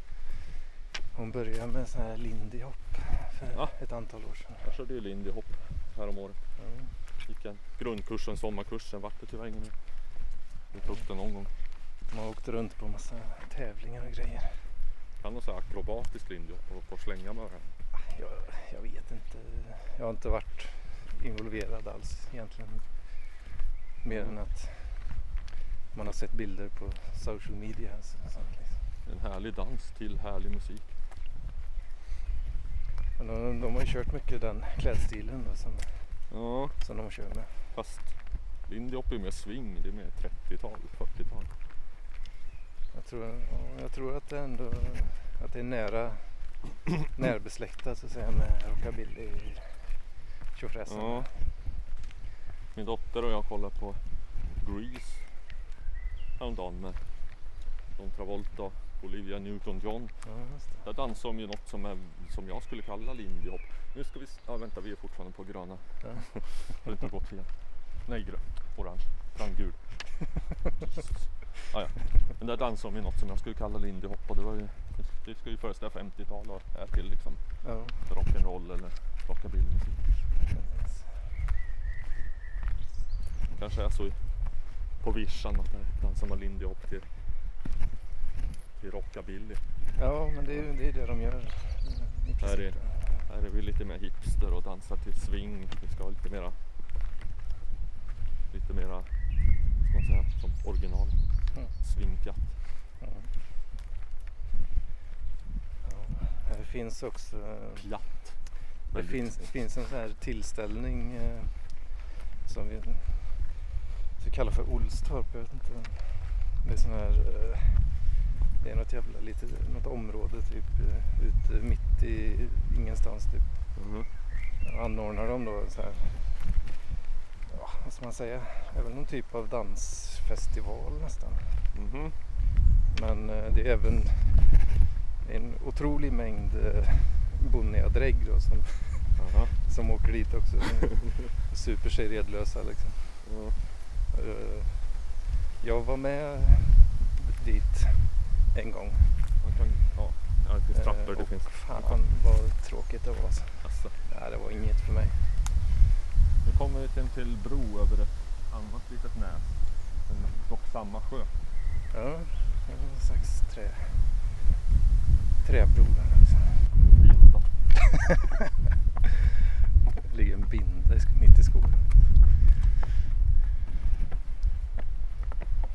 Hon började med sån här lindy hop för Ja. ett antal år sedan. Jag körde ju lindy hop härom året. Ja. Gick en grundkurs och en sommarkurs. Sen vart det tyvärr ingen mer. Vi tog det någon gång. Man har åkt runt på massa tävlingar och grejer. Kan man säga akrobatisk lindy hop och, slänga med varandra. Jag, jag vet inte. Jag har inte varit involverad alls egentligen. Mer än att man har sett bilder på social media. så- sånt liksom. En härlig dans till härlig musik. De, de har ju kört mycket den klädstilen då, som, Ja, som de kör med. fast lindy hop är mer swing. Det är mer 30-tal, 40-tal. Jag tror, ja, jag tror att det ändå att det är nära <clears throat> närbesläktat så att säga med rockabilly tjofräsen. Ja. Min dotter och jag kollade på Grease häromdagen med John Travolta och Olivia Newton-John. Där dansade de ju något som, är, som jag skulle kalla lindy hop. Nu ska vi... Ja, vänta, vi är fortfarande på gröna. Ja. <laughs> Har inte gått fel. Nej, grön. Orange. Sen gul. <laughs> Jesus. Ah, ja. Men där dansade de ju något som jag skulle kalla lindy hop och det var ju... Det ska ju föreställa 50-tal och är till liksom Ja, rock'n'roll eller rockabillymusik. Kanske är så på vischan att där dansar man lindy hop till, till rockabilly. ja men det är ju det, är det de gör. Här är-. Här är vi lite mer hipster och dansar till swing. Vi ska ha lite mera lite mera, ska man säga, som original. Mm. Swingkatt. Ja. Ja, här finns också Platt. Det finns, finns en sån här tillställning eh, som vi, vi kallar för Olstorp. Jag vet inte. Det är sån här, eh, det är något jävla litet, något område typ eh, ute mitt i ingenstans typ. Där anordnar de då så här, ja vad ska man säga, är väl någon typ av dansfestival nästan. Mhm. Men eh, det är även en otrolig mängd eh, bonniga drägg då som <laughs> som åker dit också. <laughs> Super sig redlösa liksom. Ja. Eh, Jag var med dit en gång. Man kan, ja. ja, det finns Eh, trappor. Det finns... Fan vad tråkigt det var alltså. Asså. Nej, det var inget för mig. Nu kommer vi till en till bro över ett annat litet näs. Men dock samma sjö. Ja, det var någon slags trä, träbro. där, Liksom. Binda. <laughs> Det ligger en binda mitt i skogen.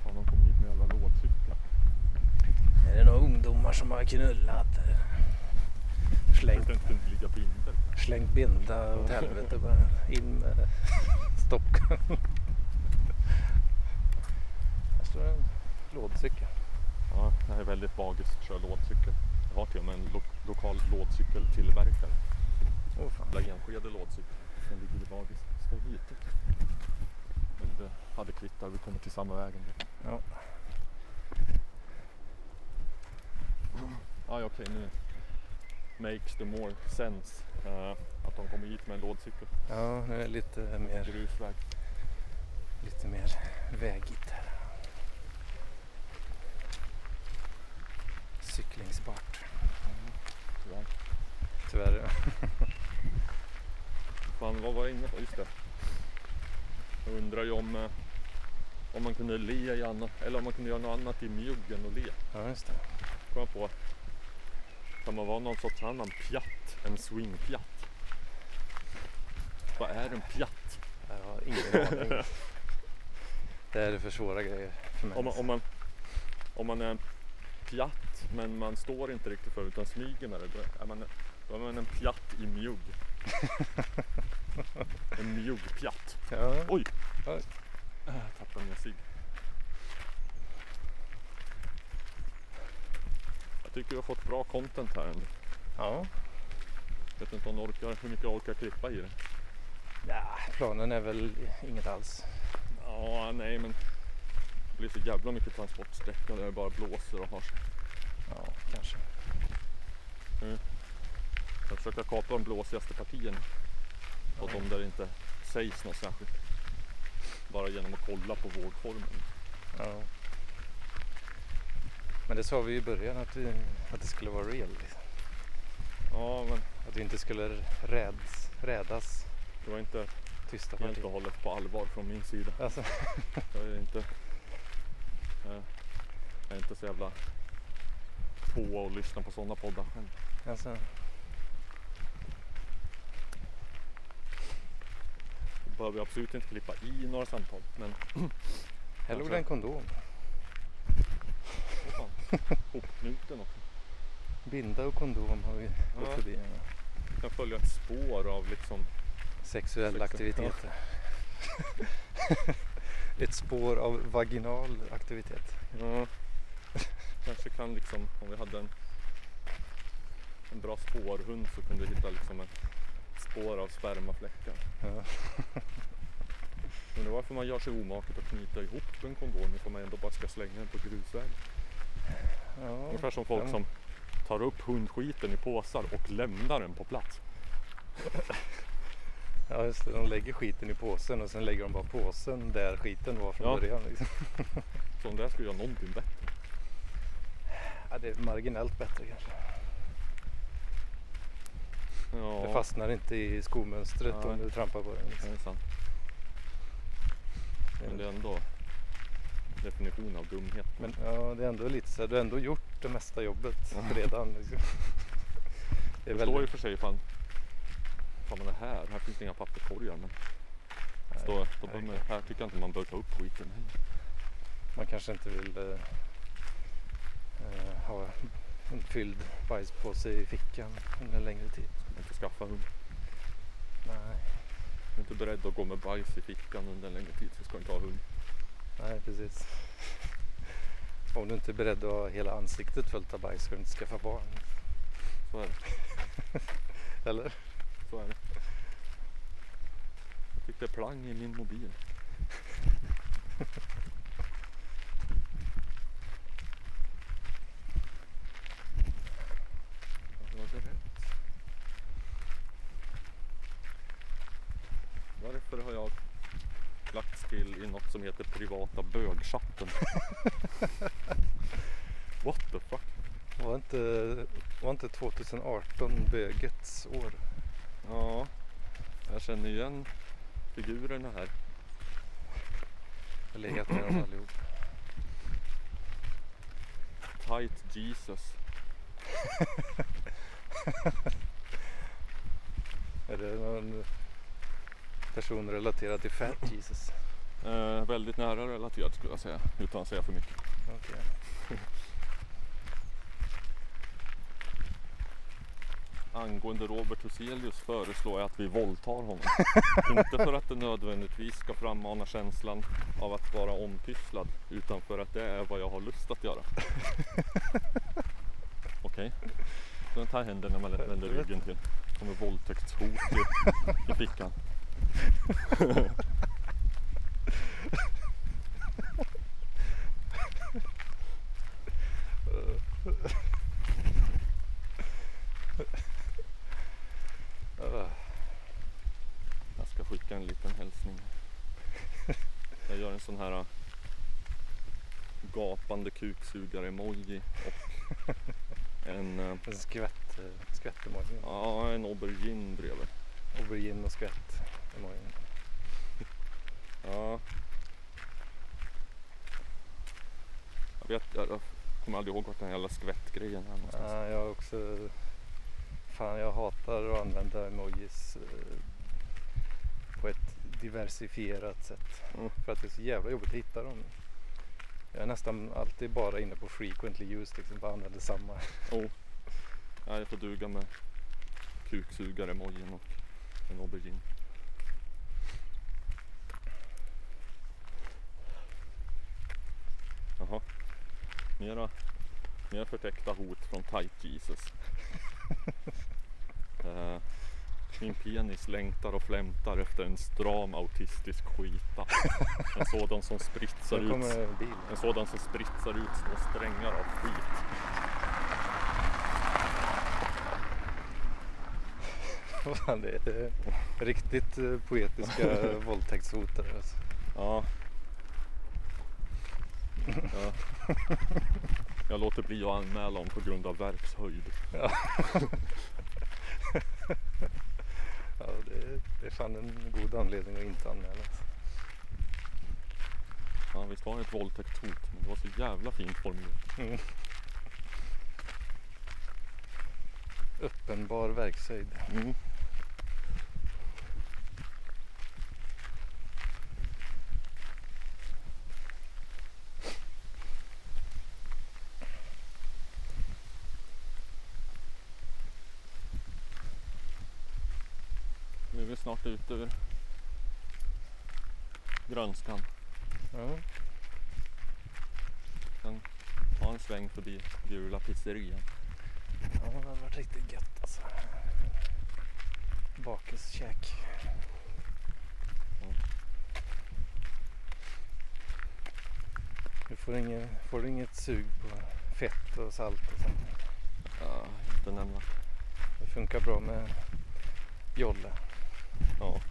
Fan, de kom hit med alla lådcyklar. Är det några ungdomar som har knullat? Jag Slängt, slängt binda åt helvete bara. In med stocken. Här står en lådcykel. Ja, det här är väldigt magiskt att köra lådcykel. Jag har till och med en lo lokal lådcykeltillverkare. Åh fan. Enskede lådcykel. Den ligger i Bagis. Ska. Men det hade kvittat, vi kommer till samma vägen. Ja. Ja, ja, okej nu makes the more sense eh, att de kommer hit med en lådcykel. ja, nu är det lite mer, Grusväg. lite mer vägigt här. Cyklingsbart. Tyvärr. Tyvärr. <laughs> ja. Fan, vad var jag inne på? Just det. Jag undrar ju om, eh, om man kunde le i annat, eller om man kunde göra något annat i mjuggen och le. Ja, just det. Kom jag på. Kan man vara någon sorts annan pjatt än swingpjatt? Vad är en pjatt? Jag har ingen aning. Det är för svåra grejer för mig. Om man, om man, om man är en pjatt men man står inte riktigt för utan smyger med det. Då är man, då är man en pjatt i mjugg. <laughs> en mjuggpjatt. Ja, Oj! Oj. Äh, tappade min cigg. Tycker vi har fått bra content här ändå. ja. Vet inte om orkar, hur mycket jag orkar klippa i det. ja, planen är väl inget alls. Ja, nej men det blir så jävla mycket transportsträcka där det bara blåser och har sig. Ja, kanske. Jag försöker kapa de blåsigaste partierna. Och de där det inte sägs något särskilt. Bara genom att kolla på vågformen. Ja. Men det sa vi i början att, vi, att det skulle vara real. Liksom. Ja, men Att vi inte skulle räds, rädas det var inte tysta helt och hållet på allvar från min sida. Alltså, <laughs> Jag är inte, jag är inte så jävla på att lyssna på sådana poddar själv. alltså, Jag behöver absolut inte klippa i några samtal. Men det en kondom. Fan, hopknuten också. Binda och kondom har vi gått Ja. förbi. Ja. Jag kan följa ett spår av liksom Sexuella Sex- aktiviteter. <laughs> Ett spår av vaginal aktivitet. Ja. Kanske kan liksom, om vi hade en, en bra spårhund så kunde vi hitta liksom ett spår av spermafläckar. Ja. <laughs> Men varför man gör sig omaket att knyta ihop en kondom ifall man ändå bara ska slänga den på grusväg. Ja. Ungefär som folk Ja. som tar upp hundskiten i påsar och lämnar den på plats. <laughs> ja, just det. De lägger skiten i påsen och sen lägger de bara påsen där skiten var från Ja. början. Liksom. <laughs> Så om det skulle göra någonting bättre. Ja, det är marginellt bättre kanske. Ja, Det fastnar inte i skomönstret Nej. om du trampar på den. det Liksom. är sant. Men det är ändå definition av dumhet. Men ja, det är ändå lite så här, du har ändå gjort det mesta jobbet redan. Liksom. Det är Det står ju för sig ifall, ifall man är här. Här finns det inga papperskorgar. Men Nej, står, då nej. man, här tycker jag inte man bör ta upp skiten. Man kanske inte vill eh, eh, ha en fylld bajspåse i fickan under en längre tid. Ska man inte skaffa hund. Nej, Är du inte beredd att gå med bajs i fickan under en längre tid så ska du inte ha hund. Nej precis. Om du inte är beredd att ha hela ansiktet fullt av bajs ska du inte skaffa barn. Så är det. <laughs> Eller? Så är det. Jag tyckte plang i min mobil. Jag hörde rätt. Varför har jag lagts till i något som heter privata bögchatten? <laughs> What the fuck? Var inte, var inte 2018 bögets år? Ja, jag känner igen figurerna här. Eller heter de allihop? Tight Jesus. <laughs> Är det någon person relaterad till Fat <clears throat> Jesus? Eh, väldigt nära relaterat skulle jag säga, utan att säga för mycket. Okej. <laughs> Angående Robert Huselius föreslår jag att vi våldtar honom. <laughs> Inte för att det nödvändigtvis ska frammana känslan av att vara ompysslad, utan för att det är vad jag har lust att göra. <laughs> Okej? Så jag tar händerna när man vänder ryggen till. Kommer våldtäktshot i, i fickan. Jag ska skicka en liten hälsning. Jag gör en sån här äh, gapande kuksugare-emoji och en, äh, en skvätt, eh, skvätt-emoji. ja, en aubergine bredvid. Aubergine och skvätt emoji. Ja. Jag vet, jag, jag kommer aldrig ihåg vart den jävla skvätt emojis-grejen här någonstans. Ja, jag också... Fan, jag hatar att använda emojis eh, på ett diversifierat sätt. Mm. För att det är så jävla jobbigt att hitta dem. Jag är nästan alltid bara inne på frequently used, liksom bara använder samma. Oh. Ja, det får duga med kuksugare-emojin och en aubergine. Jaha. Mera, mera förtäckta hot från Tight Jesus. <laughs> Eh, min penis längtar och flämtar efter en stram autistisk skita. En sådan som spritsar ut en sådan som spritsar ut små strängar av skit. <laughs> Fan, det är riktigt eh, poetiska <laughs> våldtäktshotare. Alltså. Ja. Ja. Jag låter bli att anmäla dem på grund av verkshöjd. Ja. <laughs> ja, det, det är fan en god anledning att inte anmäla. Ja, visst var det ett våldtäktshot, men det var så jävla fint formulerat. Mm. Uppenbar verkshöjd. Mm. Snart ute ur grönskan. Ja. Ta en sväng förbi gula pizzerian. Ja, det har varit riktigt gött alltså. Bakiskäk. Du får, ingen, får du inget sug på fett och salt och sånt. Ja, inte nämna. Det funkar bra med jolle. Ja.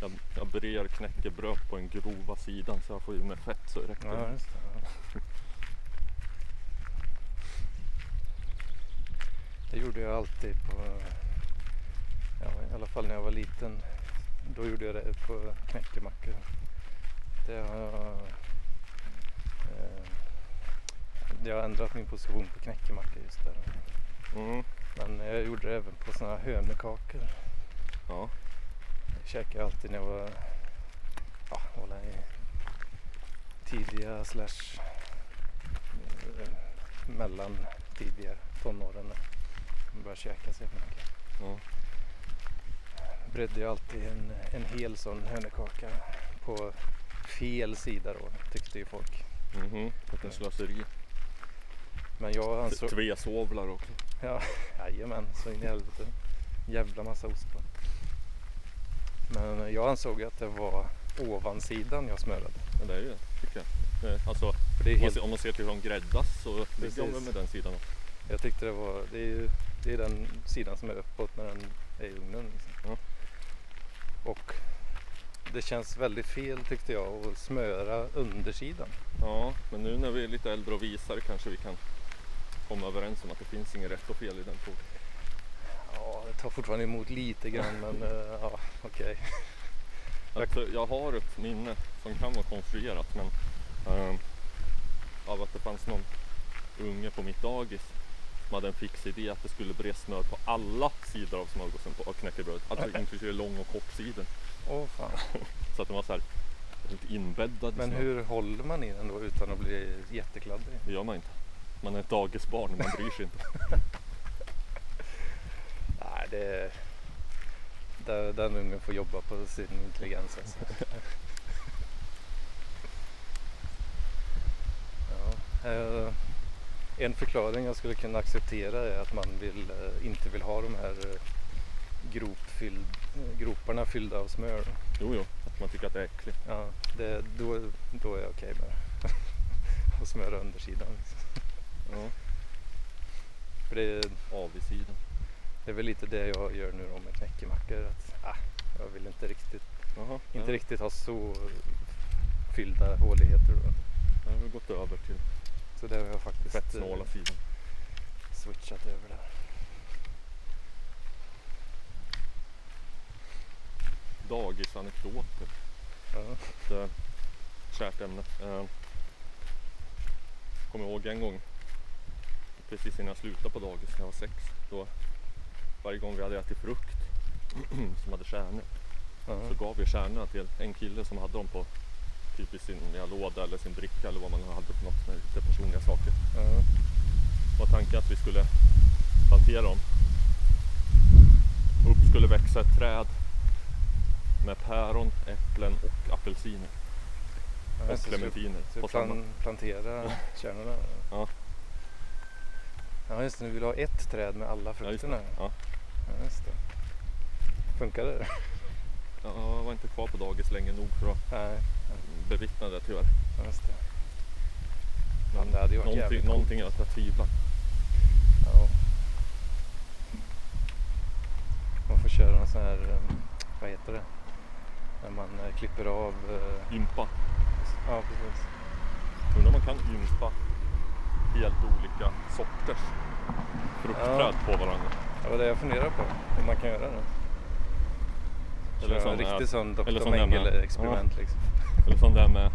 Jag, jag brer knäckebröd på den grova sidan så jag får i mig fett så det räcker. Ja, just det. Ja. Det gjorde jag alltid på, ja, i alla fall när jag var liten. Då gjorde jag det på knäckemackor. Det har jag, eh, jag har ändrat min position på knäckemackor just där. Mm. Men jag gjorde det även på sådana här hönökakor. Ja. Jag käkade alltid när jag var, ja, var i tidiga slash eh, mellan tidiga tonåren. Man började käka så mycket. ja. Bredde jag alltid en, en hel sån hönökaka på fel sida då tyckte ju folk. Mhm. Vilken slöseri. Men jag ansåg, Tvesovlar också. ja, <laughs> jajamän så in i helvete. Jävla massa ost på. Men jag ansåg att det var ovansidan jag smörade. Men det är ju det, tycker jag. Alltså, det helt ser- om man ser till hur de gräddas så ligger de med den sidan. också. Jag tyckte det var, det är ju det är den sidan som är uppåt när den är i ugnen. Liksom. Ja. Och det känns väldigt fel tyckte jag att smöra undersidan. Ja, men nu när vi är lite äldre och visare kanske vi kan komma överens om att det finns inget rätt och fel i den frågan. Ja, det tar fortfarande emot lite grann men eh, ja, okej. Jag- <laughs> Alltså, jag har ett minne som kan vara konstruerat men ehm, av att det fanns någon unge på mitt dagis som hade en fix idé att det skulle bre smör på alla sidor av smörgåsen på av knäckebröd. Alltså <laughs> inklusive lång och kortsidan. Åh fan. <laughs> Så att den var så här helt inbäddad Men hur håller man i den då utan att bli jättekladdig? Det gör man inte. Man är ett dagisbarn man bryr sig inte. <laughs> Nej, det... Där, den ungen får jobba på sin intelligens alltså. <laughs> ja, eh, en förklaring jag skulle kunna acceptera är att man vill, eh, inte vill ha de här eh, gropfylld, groparna fyllda av smör. Jo, jo, att man tycker att det är äckligt. Ja, det, då, då är jag okej med <laughs> det. Och smöra undersidan. Liksom. Ja, För det, avigsidan. det är väl lite det jag gör nu då med knäckemackor. Att, ah, jag vill inte riktigt Jaha, Inte ja, riktigt ha så fyllda håligheter då. Jag har gått över till Så det har jag faktiskt fettsnåla eh, sidan. switchat över där. Dagisanekdoter. Ja. ett eh, kärt ämne. Eh, kommer ihåg en gång precis innan jag slutade på dagis när jag var sex. Då, varje gång vi hade ätit frukt <clears throat> som hade kärnor Ja. så gav vi kärnorna till en kille som hade dem på typ i sin ja, låda eller sin bricka eller vad man hade på något här lite personliga saker. Ja. var tanken att vi skulle plantera dem. Upp skulle växa ett träd med päron, äpplen och apelsiner Ja, och så- clementiner Så samma. plan, plantera kärnorna. Ja. Ja just det, nu vill du ha ett träd med alla Ja, just frukterna. det. Ja. Ja, just det. Funkar det? <laughs> Ja, Jag var inte kvar på dagis länge nog för att Nej, bevittna det tyvärr. ja, just det. Ja, det hade ju varit någonting, jävligt någonting jag tvivlar. Ja. Man får köra en sån här, um, vad heter det? När man eh, klipper av. eh, Ympa. Ja precis. Undrar om man kan ympa helt olika sorters fruktträd på varandra. Det var det jag funderade på. Hur man kan göra det. Eller Köra sån en riktig sån Dr. sån där med- Mengele experiment liksom. Eller som det här med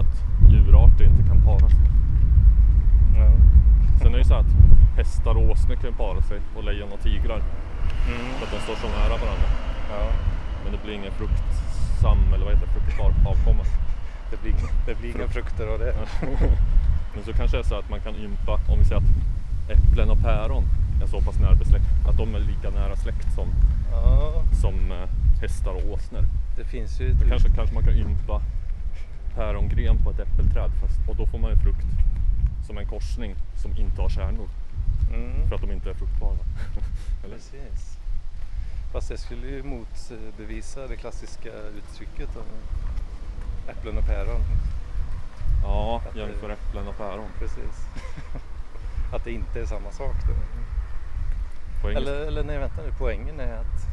att djurarter inte kan para sig. Ja. Sen är det ju så att hästar och åsnor kan para sig och lejon och tigrar Mm. för att de står så nära varandra. ja. Men det blir ingen fruktsam eller vad heter det, fruktbar avkomma. Det blir, det blir inga frukter av det. <laughs> Men så kanske det är så att man kan ympa, om vi säger att äpplen och päron är så pass nära besläkt, att de är lika nära släkt som, Ja, som eh, hästar och åsnor. det finns ju ett kanske, kanske man kan ympa pärongren på ett äppelträd fast, och då får man en frukt som en korsning som inte har kärnor Mm. för att de inte är fruktbara. <laughs> Precis. Fast det skulle ju motbevisa det klassiska uttrycket om äpplen och päron. Ja, det- jämför äpplen och päron. Precis. <laughs> att det inte är samma sak då. Engelska. Eller, eller nej vänta nu, poängen är att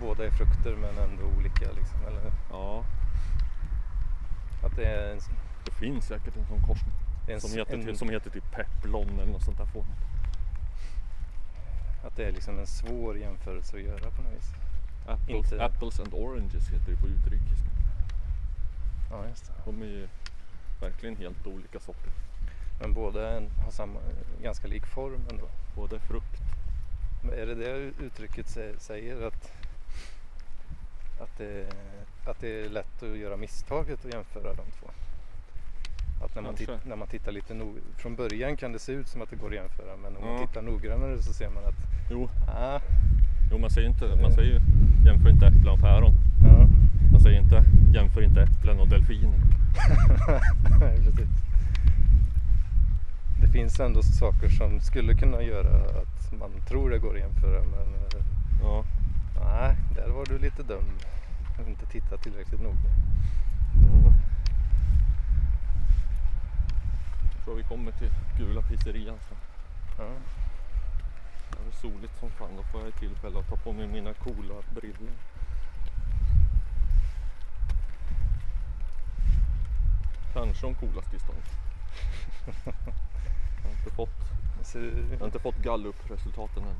båda är frukter men ändå olika liksom. Eller Ja, att det är en, det finns säkert en sån korsning. en, Som heter, en, som heter typ peplon eller något sånt där format. att det är liksom en svår jämförelse att göra på något vis. Apples, Inte- apples and oranges heter det på utrikiska. Ja just det. De är ju verkligen helt olika sorter. Men båda är har samma, ganska lik form ändå. Både frukt. Men är det det uttrycket sä- säger att, att, det, att det är lätt att göra misstaget att jämföra de två? Att när man, titt, när man tittar lite nog, från början kan det se ut som att det går att jämföra men om Ja. man tittar noggrannare så ser man att Jo, ah, jo man säger inte, man säger ju jämför inte äpplen och päron. ja, Man säger inte jämför inte äpplen och delfiner. <laughs> Nej, precis. Det finns ändå saker som skulle kunna göra att man tror det går att jämföra men eh, Ja, nej, där var du lite dum. Inte tittat tillräckligt noga. mm. Jag tror vi kommer till gula pizzerian sen. Ja. Det är soligt som fan, då får jag tillfälle att ta på mig mina coola brillor. Kanske de coolaste i stan. Jag har inte fått, Så, jag har inte fått gallup-resultaten än.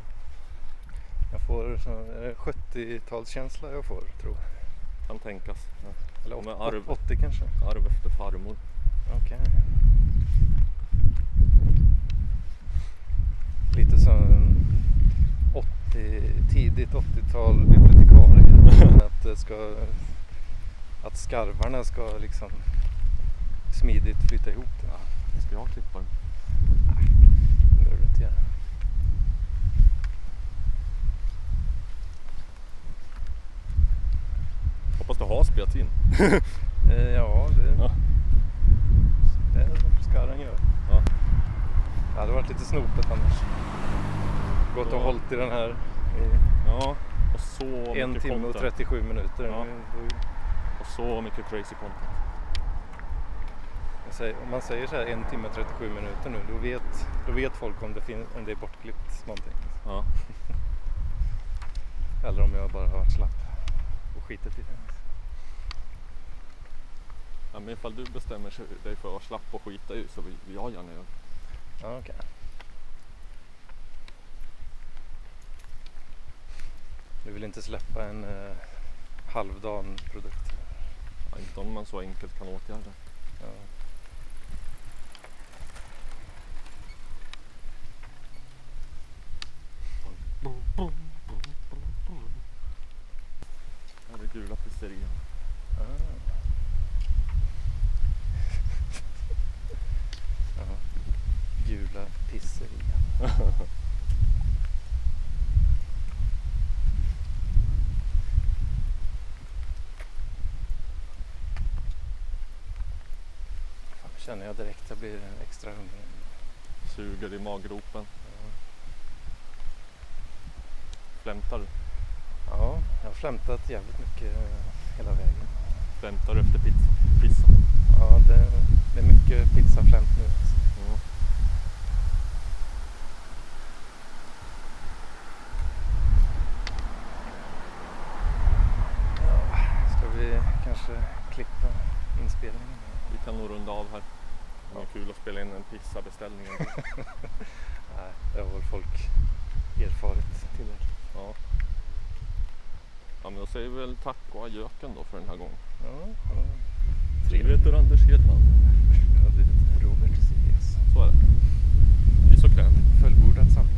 jag får så, är det 70-talskänsla jag får tror jag. Kan tänkas. Ja. Eller Men åt- arv. 80 kanske. Arv efter farmor. Okej. Lite som 80, tidigt 80-tal bibliotekarie. <laughs> att, ska, att skarvarna ska liksom smidigt flytta ihop det. Ja, ska jag klippa den? Det behöver du inte göra. Hoppas det har spelats in. <laughs> Eh, ja, det, Ja. det ska den göra. Ja. Det hade varit lite snopet annars. Gått och hållit i den här i Ja, och så en timme och content. 37 minuter. Ja. Och så mycket crazy content. Säger, om man säger så här en timme och 37 minuter nu, då vet, då vet folk om det, fin- om det är bortklippt någonting. Ja. <laughs> Eller om jag bara har varit slapp och skitit i det. ja, men ifall du bestämmer dig för att vara slapp och skita i så vill jag gärna göra det. Ja, okej. Du vill inte släppa en eh, halvdan produkt? Ja, inte om man så enkelt kan åtgärda. Ja. Här är det gula pizzerian. Ah. Gula pizzerian. känner jag direkt. Jag blir extra hungrig. Suger i maggropen. Flämtar, Ja, jag har flämtat jävligt mycket eh, hela vägen. flämtar efter pizza. Pissa. Ja, det, det är mycket pizzaflämt nu. Alltså. Mm. Ja, ska vi kanske klippa inspelningen? Vi kan nog runda av här. Det är Ja. kul att spela in en pizzabeställning. <laughs> Nej, det har väl folk erfarit tillräckligt. Ja. ja men jag säger väl tack och adjöken då för den här gången. Ja, ja. Trevligt Anders Hedman. Ja, det är Robert Sidious. Så är det. Vi såg klart. Fullbordat samlag.